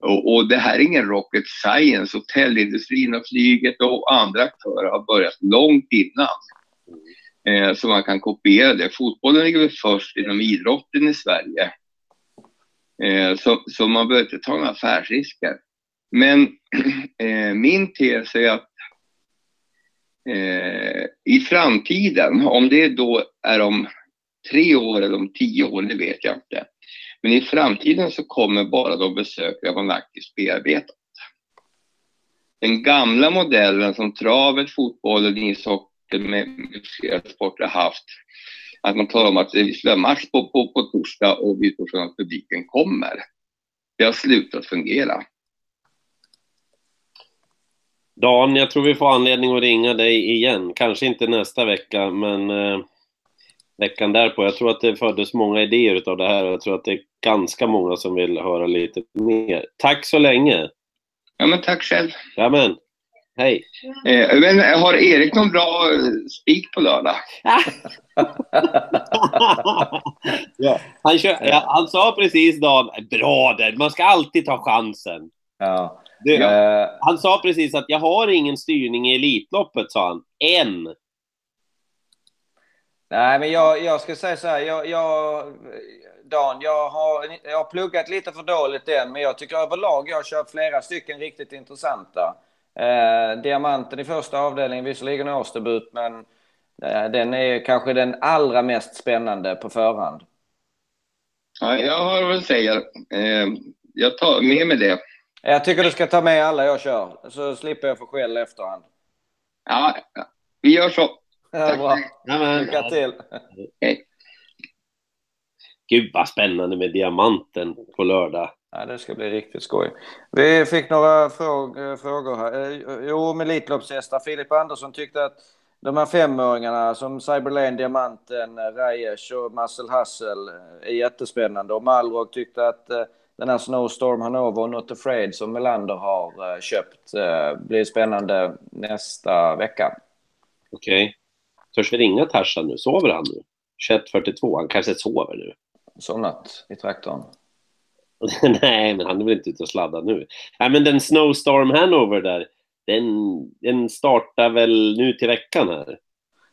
Och, och, det här är ingen rocket science. Hotellindustrin och flyget och andra aktörer har börjat långt innan. Eh, så man kan kopiera det. Fotbollen ligger väl först inom idrotten i Sverige. Eh, så, så man behöver inte ta några affärsrisker. Men [CLEARS THROAT] eh, min tes är att eh, i framtiden, om det då är om tre år eller om tio år, det vet jag inte. Men i framtiden så kommer bara de besökare man aktivt bearbetat. Den gamla modellen som travet, fotbollen, ishockeyn med flera sporter haft, att man talar om att vi ska ha match på, på, på torsdag och vi från att publiken kommer. Det har slutat fungera. Dan, jag tror vi får anledning att ringa dig igen. Kanske inte nästa vecka, men eh, veckan därpå. Jag tror att det föddes många idéer av det här och jag tror att det är ganska många som vill höra lite mer. Tack så länge! Ja, men tack själv! Jamen, hej! Eh, men har Erik någon bra eh, spik på lördag? ja, [LAUGHS] han, kör, ja, han sa precis Dan, bra där, man ska alltid ta chansen. Ja. Du, uh, han sa precis att jag har ingen styrning i Elitloppet, sa han. Än. Nej, men jag, jag ska säga så här. Jag, jag, Dan, jag har, jag har pluggat lite för dåligt än, men jag tycker överlag jag har kört flera stycken riktigt intressanta. Eh, Diamanten i första avdelningen, visserligen årsdebut, men eh, den är kanske den allra mest spännande på förhand. Ja, jag har väl säga, eh, jag tar med mig det. Jag tycker du ska ta med alla jag kör, så slipper jag få skäll efterhand. Ja, vi gör så. [LAUGHS] Ja, bra. Lycka till. Hej. Gud vad spännande med diamanten på lördag. Ja, det ska bli riktigt skoj. Vi fick några fråg frågor här. Eh, jo, med Elitloppshästar. Filip Andersson tyckte att de här femåringarna som Cyberlane, Diamanten, Reyes och Marcel Hassel är jättespännande. Och Malrog tyckte att eh, den här Snowstorm Hanover och Not Afraid som Melander har eh, köpt blir spännande nästa vecka. Okej. Okay. Törs vi ringa Tarzan nu? Sover han nu? 21.42, han kanske sover nu. Somnat i traktorn. [LAUGHS] Nej, men han är väl inte ute och sladdar nu. Nej, men den Snowstorm Hanover där, den, den startar väl nu till veckan här?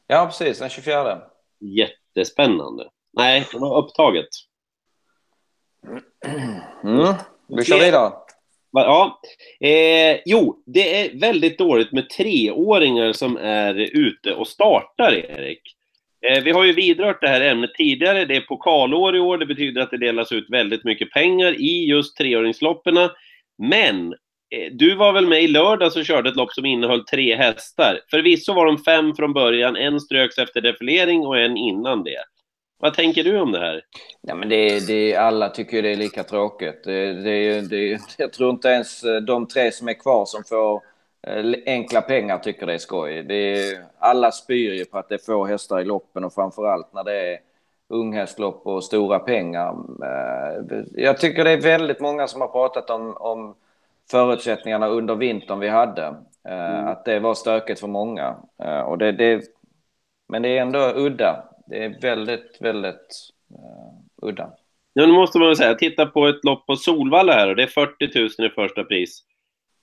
Ja, precis. Den 24. Jättespännande. Nej, det var upptaget. Mm. Vi kör vidare. Ja, eh, jo, det är väldigt dåligt med treåringar som är ute och startar, Erik. Eh, vi har ju vidrört det här ämnet tidigare. Det är pokalår i år. Det betyder att det delas ut väldigt mycket pengar i just treåringslopperna. Men eh, du var väl med i lördags och körde ett lopp som innehöll tre hästar. Förvisso var de fem från början. En ströks efter defilering och en innan det. Vad tänker du om det här? Ja, men det, det, alla tycker det är lika tråkigt. Det, det, det, jag tror inte ens eh, de tre som är kvar som får enkla pengar tycker det är skoj. Det är, alla spyr ju på att det är få hästar i loppen och framförallt när det är unghästlopp och stora pengar. Eh, jag tycker det är väldigt många som har pratat om, om förutsättningarna under vintern vi hade. Mm. Att det var stökigt för många. Och det, det, men det är ändå udda det är väldigt, väldigt uh, udda. Nu måste man säga, titta på ett lopp på Solvalla här och det är 40 000 i första pris.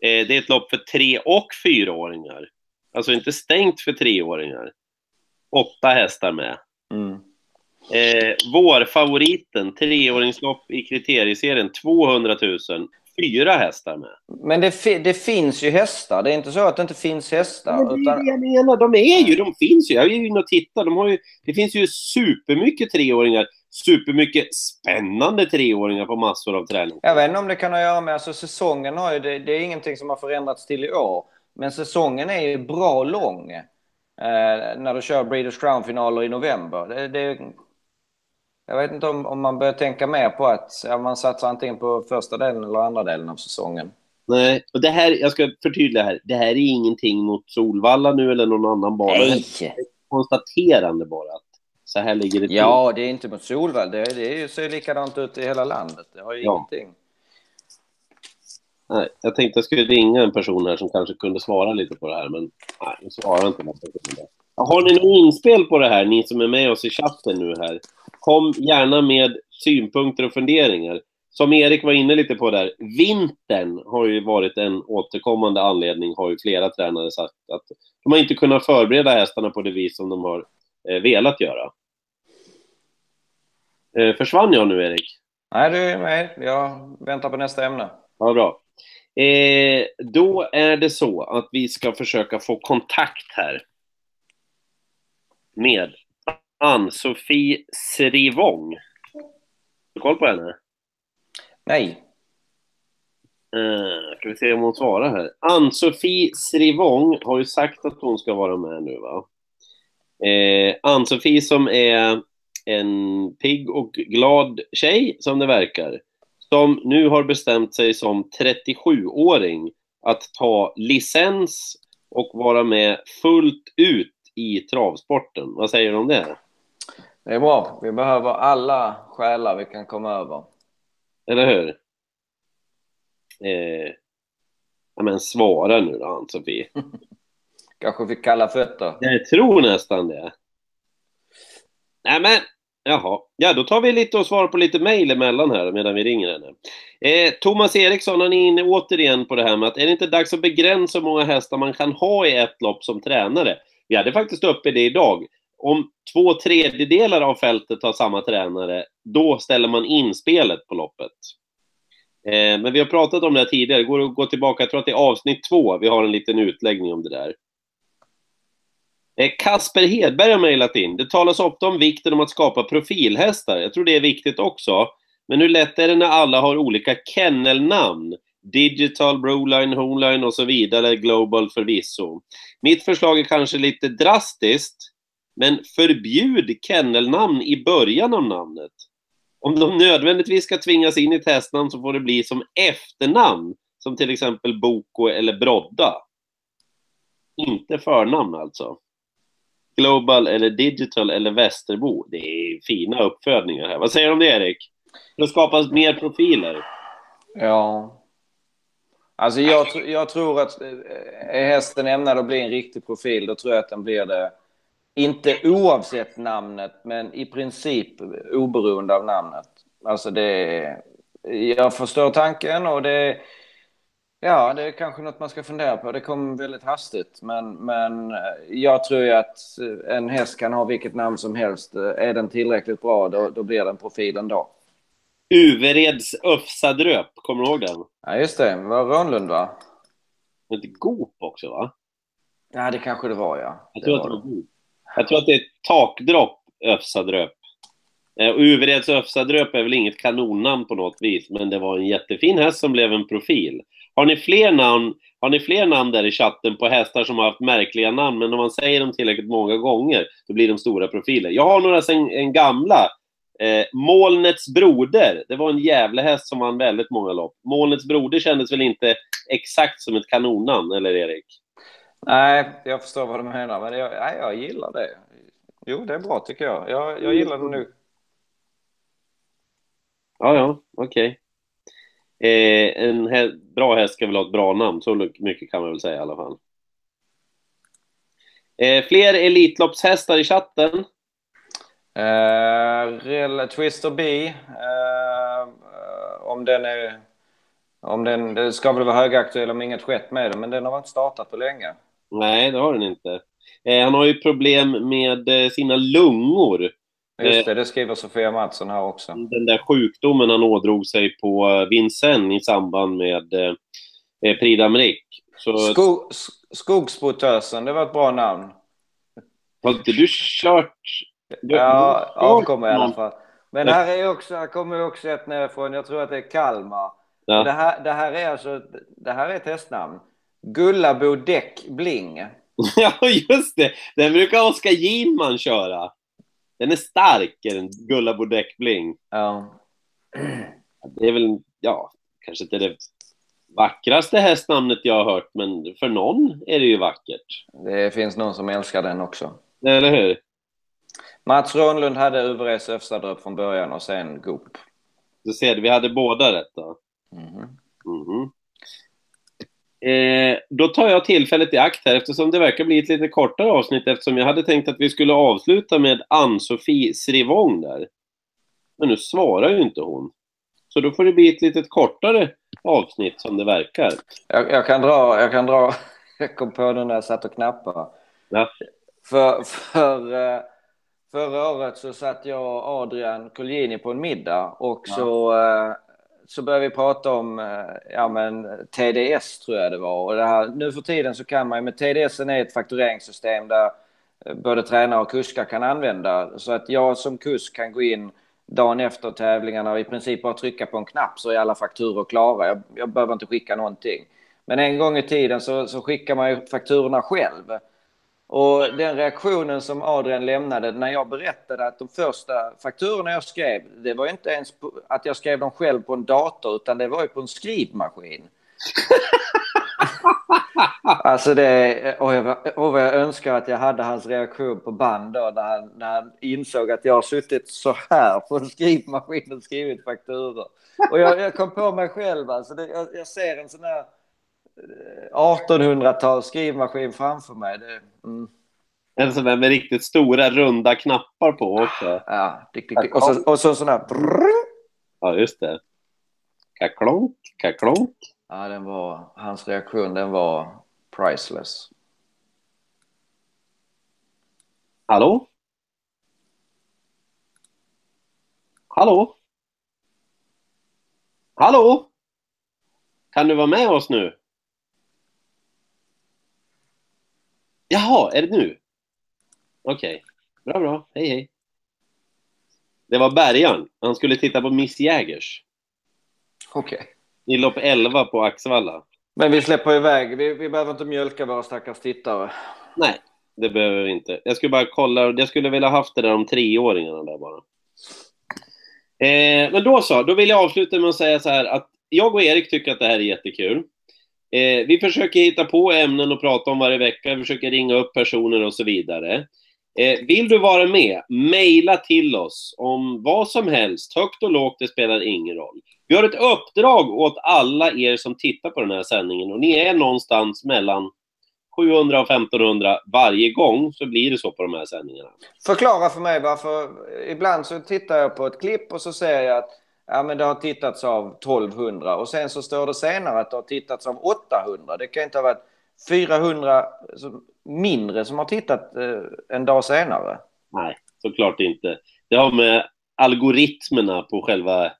Eh, det är ett lopp för tre och fyraåringar. Alltså inte stängt för treåringar. Åtta hästar med. Mm. Eh, vår favoriten, treåringslopp i kriterieserien, 200 000 fyra hästar med. Men det, det, finns ju hästar. Det är inte så att det inte finns hästar. Men det är utan... det jag menar. De är ju, de finns ju. Jag är ju inne och tittar. De har ju, det finns ju supermycket treåringar. Supermycket spännande treåringar på massor av träning. Jag vet inte om det kan ha att göra med, alltså säsongen har ju, det, det är ingenting som har förändrats till i år. Men säsongen är ju bra lång. Eh, när du kör Breeders Crown-finaler i november. Det, det, jag vet inte om, om man börjar tänka mer på att ja, man satsar antingen på första delen eller andra delen av säsongen. Nej, och det här, jag ska förtydliga här, det här är ingenting mot Solvalla nu eller någon annan bana. Nej. Det är konstaterande bara att så här ligger det till. Ja, det är inte mot Solvalla. Det, det ser likadant ut i hela landet. Det har ju ja. ingenting. Nej, jag tänkte jag skulle ringa en person här som kanske kunde svara lite på det här, men nej, jag svarar inte. Har ni något inspel på det här, ni som är med oss i chatten nu här? Kom gärna med synpunkter och funderingar. som Erik var inne lite på där, vintern har ju varit en återkommande anledning, har ju flera tränare sagt, att de har inte kunnat förbereda hästarna på det vis som de har eh, velat göra. Eh, försvann jag nu, Erik? Nej, du är med. Jag väntar på nästa ämne. Ja, bra. Eh, då är det så att vi ska försöka få kontakt här med Ann-Sofie Srivong. Har du koll på henne? Nej. Eh, ska vi se om hon svarar här. Ann-Sofie Srivong har ju sagt att hon ska vara med nu, va? Eh, Ann-Sofie som är en pigg och glad tjej, som det verkar, som nu har bestämt sig som 37-åring att ta licens och vara med fullt ut i travsporten. Vad säger du om det? Det är bra. Vi behöver alla själar vi kan komma över. Eller hur? Eh, ja, men svara nu då, Ann-Sofie. [LAUGHS] Kanske fick kalla fötter. Jag tror nästan det. Nej men, jaha. Ja, då tar vi lite och svarar på lite mejl emellan här medan vi ringer henne. Eh, Thomas Eriksson, han är inne återigen på det här med att är det inte dags att begränsa hur många hästar man kan ha i ett lopp som tränare? Vi hade faktiskt uppe det idag. Om två tredjedelar av fältet har samma tränare, då ställer man in spelet på loppet. Eh, men vi har pratat om det här tidigare, det går att gå tillbaka, jag tror att det är avsnitt två, vi har en liten utläggning om det där. Eh, Kasper Hedberg har mejlat in. Det talas ofta om vikten om att skapa profilhästar. Jag tror det är viktigt också. Men hur lätt är det när alla har olika kennelnamn? Digital, Broline, Homeline och så vidare, Global förvisso. Mitt förslag är kanske lite drastiskt, men förbjud kennelnamn i början av namnet. Om de nödvändigtvis ska tvingas in i testnamn så får det bli som efternamn, som till exempel Boko eller Brodda. Inte förnamn alltså. Global eller Digital eller Västerbo. Det är fina uppfödningar här. Vad säger du om det, Erik? För att skapa mer profiler. Ja. Alltså jag, jag tror att eh, är hästen ämnad att bli en riktig profil, då tror jag att den blir det. Inte oavsett namnet, men i princip oberoende av namnet. Alltså det... Jag förstår tanken och det... Ja, det är kanske något man ska fundera på. Det kom väldigt hastigt, men, men eh, jag tror ju att eh, en häst kan ha vilket namn som helst. Är den tillräckligt bra, då, då blir den profilen då. Uvereds Ufsadröp, kommer du ihåg den? Ja, just det. Det var Rönnlund, va? Ett Goop också, va? Ja, det kanske det var, ja. Jag tror, att det var Goop. Jag tror att det är takdropp Öfsadröp. Eh, och Uvereds Öfsadröp är väl inget kanonnamn på något vis, men det var en jättefin häst som blev en profil. Har ni fler namn, har ni fler namn där i chatten på hästar som har haft märkliga namn, men om man säger dem tillräckligt många gånger, då blir de stora profiler. Jag har några sen en gamla. Eh, Molnets broder, det var en jävla häst som vann väldigt många lopp. Molnets broder kändes väl inte exakt som ett kanonnamn, eller Erik? Nej, jag förstår vad du menar, men jag, nej, jag gillar det. Jo, det är bra tycker jag. Jag, jag gillar det nu. Ja, ja, okej. Eh, en hä bra häst ska väl ha ett bra namn, så mycket kan man väl säga i alla fall. Eh, fler Elitloppshästar i chatten. Eh, Twister B. Eh, om den är... Om den, det ska väl vara högaktuell om inget skett med den, men den har inte startat på länge. Nej, det har den inte. Eh, han har ju problem med eh, sina lungor. Just det, det skriver Sofia Mattsson här också. Den där sjukdomen han ådrog sig på eh, Vincennes i samband med eh, eh Prix. Så Skog, Skogsbotösen, det var ett bra namn. har inte du kört... Ja, avkommer i alla fall. Men här är också, här kommer också ett nerifrån, jag tror att det är Kalmar. Ja. Det, här, det här är alltså, det här är ett hästnamn. Gullabo Däck Bling. [LAUGHS] Ja, just det! Den brukar Oskar Ginman köra. Den är stark, den. Gullabo Däckbling. Ja. Det är väl, ja, kanske inte det vackraste hästnamnet jag har hört, men för någon är det ju vackert. Det finns någon som älskar den också. Eller hur? Mats Rönnlund hade Uveres Öfstadröp från början och sen Goop. Du ser, vi hade båda rätt då. Mhm. Mhm. Eh, då tar jag tillfället i akt här eftersom det verkar bli ett lite kortare avsnitt eftersom jag hade tänkt att vi skulle avsluta med Ann-Sofie Srivong där. Men nu svarar ju inte hon. Så då får det bli ett litet kortare avsnitt som det verkar. Jag, jag kan dra, jag kan dra, [LAUGHS] jag kom på det när jag satt och knappade. Ja. För, för, eh, förra året så satt jag och Adrian Colgjini på en middag och Ja. så, eh, så började vi prata om eh, ja, men, TDS tror jag det var. Och det här, nu för tiden så kan man ju, TDS är ett faktureringssystem där eh, både tränare och kuskar kan använda. Så att jag som kusk kan gå in dagen efter tävlingarna och i princip bara trycka på en knapp så är alla fakturor klara. Jag, jag behöver inte skicka någonting. Men en gång i tiden så, så skickar man ju fakturorna själv. Och den reaktionen som Adrian lämnade när jag berättade att de första fakturorna jag skrev, det var ju inte ens att jag skrev dem själv på en dator utan det var ju på en skrivmaskin. [LAUGHS] alltså det, och jag, och vad jag önskar att jag hade hans reaktion på band då när han, när han insåg att jag har suttit så här på en skrivmaskin och skrivit fakturor. Och jag, jag kom på mig själv alltså, det, jag, jag ser en sån här 1800-tals skrivmaskin framför mig. Det, mm, En sån där med riktigt stora runda knappar på också. ja, dick, dick, dick. Och, så, och så en sån här... Ja, just det. Kaklonk, kaklonk. Ja, den var, hans reaktion den var priceless. Hallå? Hallå? Hallå? Kan du vara med oss nu? Jaha, är det nu? Okej. Bra, bra. Hej, hej. Det var bärgaren. Han skulle titta på Miss Jägers. Okej. I lopp 11 på Axevalla. Men vi släpper iväg. Vi, vi behöver inte mjölka våra stackars tittare. Nej, det behöver vi inte. Jag skulle bara kolla. Jag skulle vilja haft det där om treåringarna där bara. Eh, men då så, då vill jag avsluta med att säga så här att jag och Erik tycker att det här är jättekul. Eh, vi försöker hitta på ämnen och prata om varje vecka, vi försöker ringa upp personer och så vidare. Eh, vill du vara med, mejla till oss om vad som helst, högt och lågt, det spelar ingen roll. Vi har ett uppdrag åt alla er som tittar på den här sändningen och ni är någonstans mellan 700 och 1500 varje gång så blir det så på de här sändningarna. Förklara för mig varför. Ibland så tittar jag på ett klipp och så ser jag att ja, men det har tittats av 1200 och sen så står det senare att det har tittats av 800. Det kan inte ha varit 400 mindre som har tittat eh, en dag senare. Nej, såklart inte. Det har med algoritmerna på själva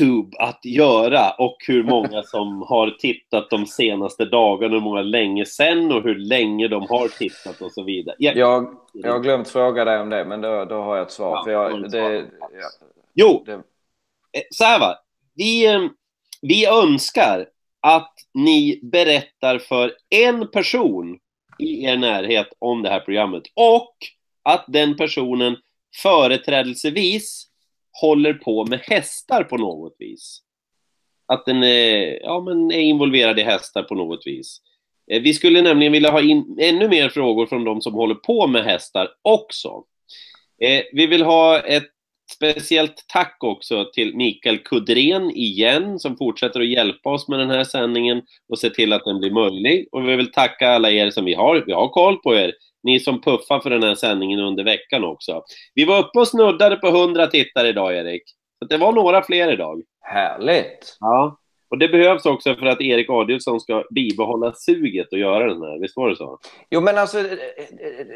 YouTube att göra och hur många [LAUGHS] som har tittat de senaste dagarna, hur många länge sedan och hur länge de har tittat och så vidare. Ja, Jag, jag har glömt fråga dig om det, men då, då har jag ett svar. Ja, för jag, det, svar. ja, Jo, det, eh, så här va. Vi, eh, vi önskar att ni berättar för en person i er närhet om det här programmet och att den personen företrädelsevis håller på med hästar på något vis. Att den är, ja, men är involverad i hästar på något vis. Eh, vi skulle nämligen vilja ha in ännu mer frågor från de som håller på med hästar också. Eh, vi vill ha ett speciellt tack också till Mikael Kudren igen som fortsätter att hjälpa oss med den här sändningen och se till att den blir möjlig. Och vi vill tacka alla er som vi har. Vi har koll på er. Ni som puffar för den här sändningen under veckan också. Vi var uppe och snuddade på 100 tittare idag, Erik. Så det var några fler idag. härligt. Ja. Och det behövs också för att Erik Adielsson ska bibehålla suget och göra den här. Visst var det så? Jo, men alltså, eh, eh,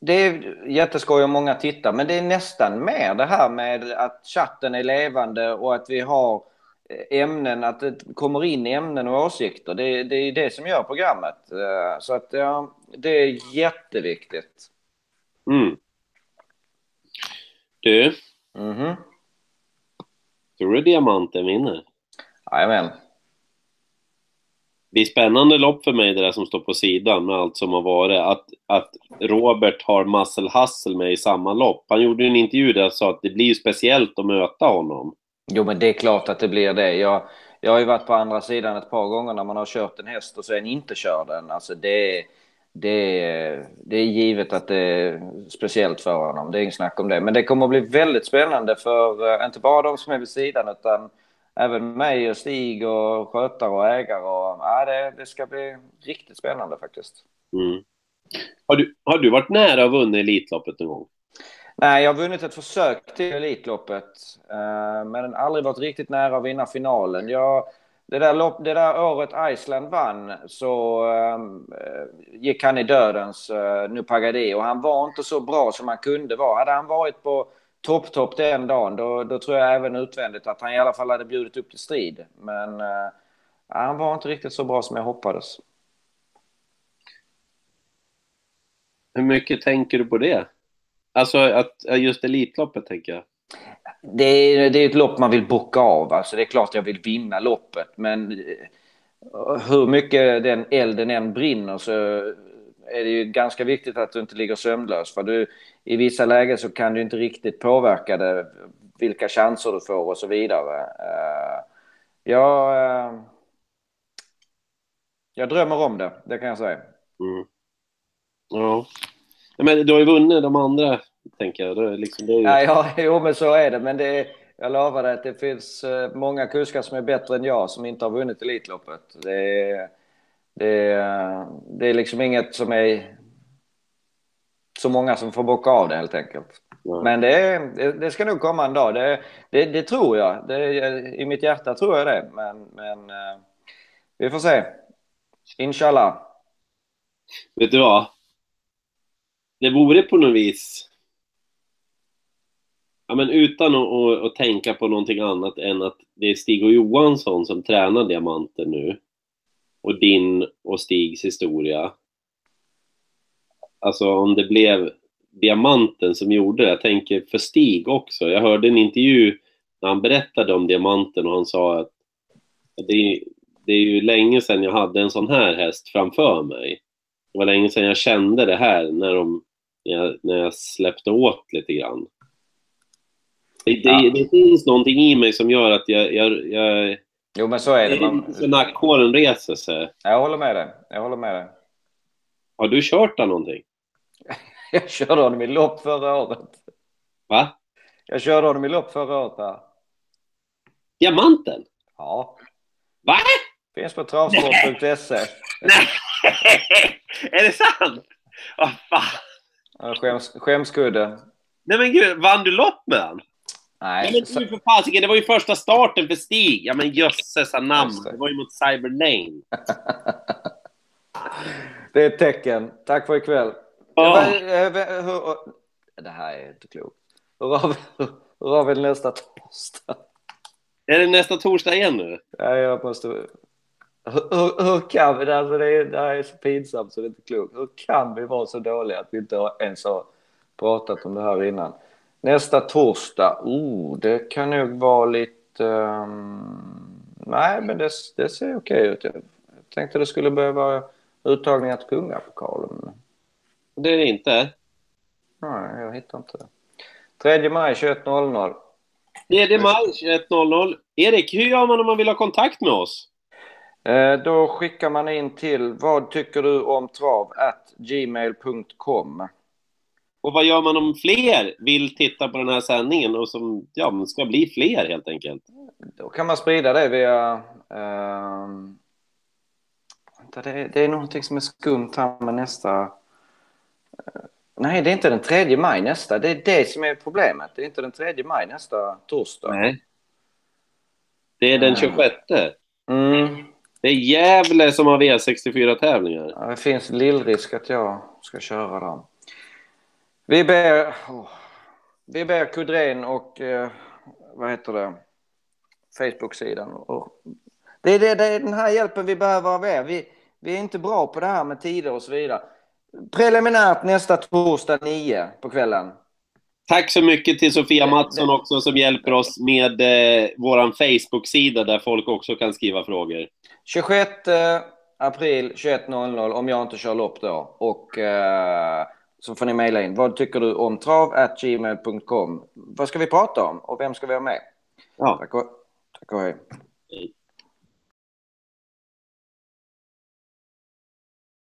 det är jätteskoj om många tittar, men det är nästan mer det här med att chatten är levande och att vi har eh, ämnen, att det kommer in ämnen och åsikter. Det, det är det som gör programmet. Så att ja, det är jätteviktigt. Mm. Du, Mhm. tror du diamanten vinner? Jajamän. Det är spännande lopp för mig det där som står på sidan med allt som har varit. Att, att Robert har Muscle Hustle med i samma lopp. Han gjorde en intervju där han sa att det blir ju speciellt att möta honom. Jo, men det är klart att det blir det. Jag, jag har ju varit på andra sidan ett par gånger när man har kört en häst och sen inte kör den. Alltså det, det, det är givet att det är speciellt för honom. Det är inget snack om det. Men det kommer att bli väldigt spännande för eh, inte bara de som är vid sidan utan även mig och Stig och skötare och ägare. Och, ja, det, det ska bli riktigt spännande faktiskt. Mm. Har, du, har du varit nära att vinna Elitloppet någon gång? Nej, jag har vunnit ett försök till Elitloppet. Eh, men aldrig varit riktigt nära att vinna finalen. Jag, det, där lopp, det där året Iceland vann så äh, gick han i dödens eh, äh, Nupagadi och han var inte så bra som han kunde vara. Hade han varit på topp, topp den dagen då, då tror jag även utvändigt att han i alla fall hade bjudit upp till strid. Men äh, han var inte riktigt så bra som jag hoppades. Hur mycket tänker du på det? Alltså att just Elitloppet tänker jag. Det är, det är ett lopp man vill bocka av. Alltså det är klart jag vill vinna loppet. Men eh, hur mycket den elden än brinner så är det ju ganska viktigt att du inte ligger sömnlös. För du, i vissa lägen så kan du inte riktigt påverka det, vilka chanser du får och så vidare. Uh, jag, uh, jag drömmer om det, det kan jag säga. Mm. Ja. Men du har ju vunnit de andra, tänker jag. Det liksom, det ju... ja, ja, [LAUGHS] jo, men så är det. Men det är, jag lovar dig att det finns eh, många kuskar som är bättre än jag som inte har vunnit Elitloppet. Det är, det är, det är liksom inget som är så många som får bocka av det helt enkelt. Ja. Men det, det, ska nog komma en dag. Det, det, det tror jag. I mitt hjärta tror jag det. Men, men eh, vi får se. Inshallah. Vet du vad? det vore på något vis Ja, men utan att, att, att, tänka på någonting annat än att det är Stig och Johansson som tränar diamanter nu. Och din och Stigs historia. Alltså om det blev diamanten som gjorde det. Jag tänker för Stig också. Jag hörde en intervju när han berättade om diamanten och han sa att det, det är ju länge sedan jag hade en sån här häst framför mig. Det var länge sedan jag kände det här när, de, när, jag, när jag släppte åt lite grann. Det, ja. det, finns någonting i mig som gör att jag... jag, jag jo, men så är det. Man... Så nackhåren reser sig. Jag håller med dig. Jag håller med dig. Har du kört där någonting? [LAUGHS] jag körde honom i lopp förra året. Va? Jag körde honom i lopp förra året där. Diamanten? Ja. Va? Finns på travsport.se. [LAUGHS] Nej! [LAUGHS] är det sant? Vad fan? Skäms, skämskudde. Nej men gud, vann du lopp med han? Nej. men så... för fasiken, det var ju första starten för Stig. Ja men jösses namn. Det. var ju mot Cyber Lane. [LAUGHS] det är ett tecken. Tack för ikväll. Oh. Det här är inte klokt. Hur har vi, hur nästa torsdag? Är det nästa torsdag igen nu? Ja, jag måste... Hur, hur, kan vi? Alltså det, är, det här är så pinsamt så det är inte klokt. Hur kan vi vara så dåliga att vi inte ens har pratat om det här innan? Nästa torsdag, oh, det kan nog vara lite... Um... Nej, men det, det ser okej ut. Jag tänkte det skulle behöva uttagningar till kungapokalen. Det är det inte? Nej, jag hittar inte det. 3 maj 21.00. 3 maj 21.00. Erik, hur gör man om man vill ha kontakt med oss? Eh, då skickar man in till vad tycker du om trav at gmail.com. Och vad gör man om fler vill titta på den här sändningen och som ja, ska bli fler helt enkelt? Då kan man sprida det via... Uh, det, är, det är någonting som är skumt här med nästa... Uh, nej, det är inte den 3 maj nästa. Det är det som är problemet. Det är inte den 3 maj nästa torsdag. Nej. Det är den 26. Mm. Det är Gävle som har V64-tävlingar. Ja, det finns lillrisk att jag ska köra dem. Vi ber, oh, vi ber Kudren och eh, vad heter det, Facebook-sidan. Och, det, är det, det är den här hjälpen vi behöver av er. Vi, vi är inte bra på det här med tider och så vidare. Preliminärt nästa torsdag 9 på kvällen. Tack så mycket till Sofia Mattsson också som hjälper oss med eh, vår Facebook-sida där folk också kan skriva frågor. 26 april 21.00 om jag inte kör lopp då. Och eh, så får ni mejla in. Vad tycker du om trav.gmail.com? Vad ska vi prata om och vem ska vi ha med? Ja. Tack och, tack och hej.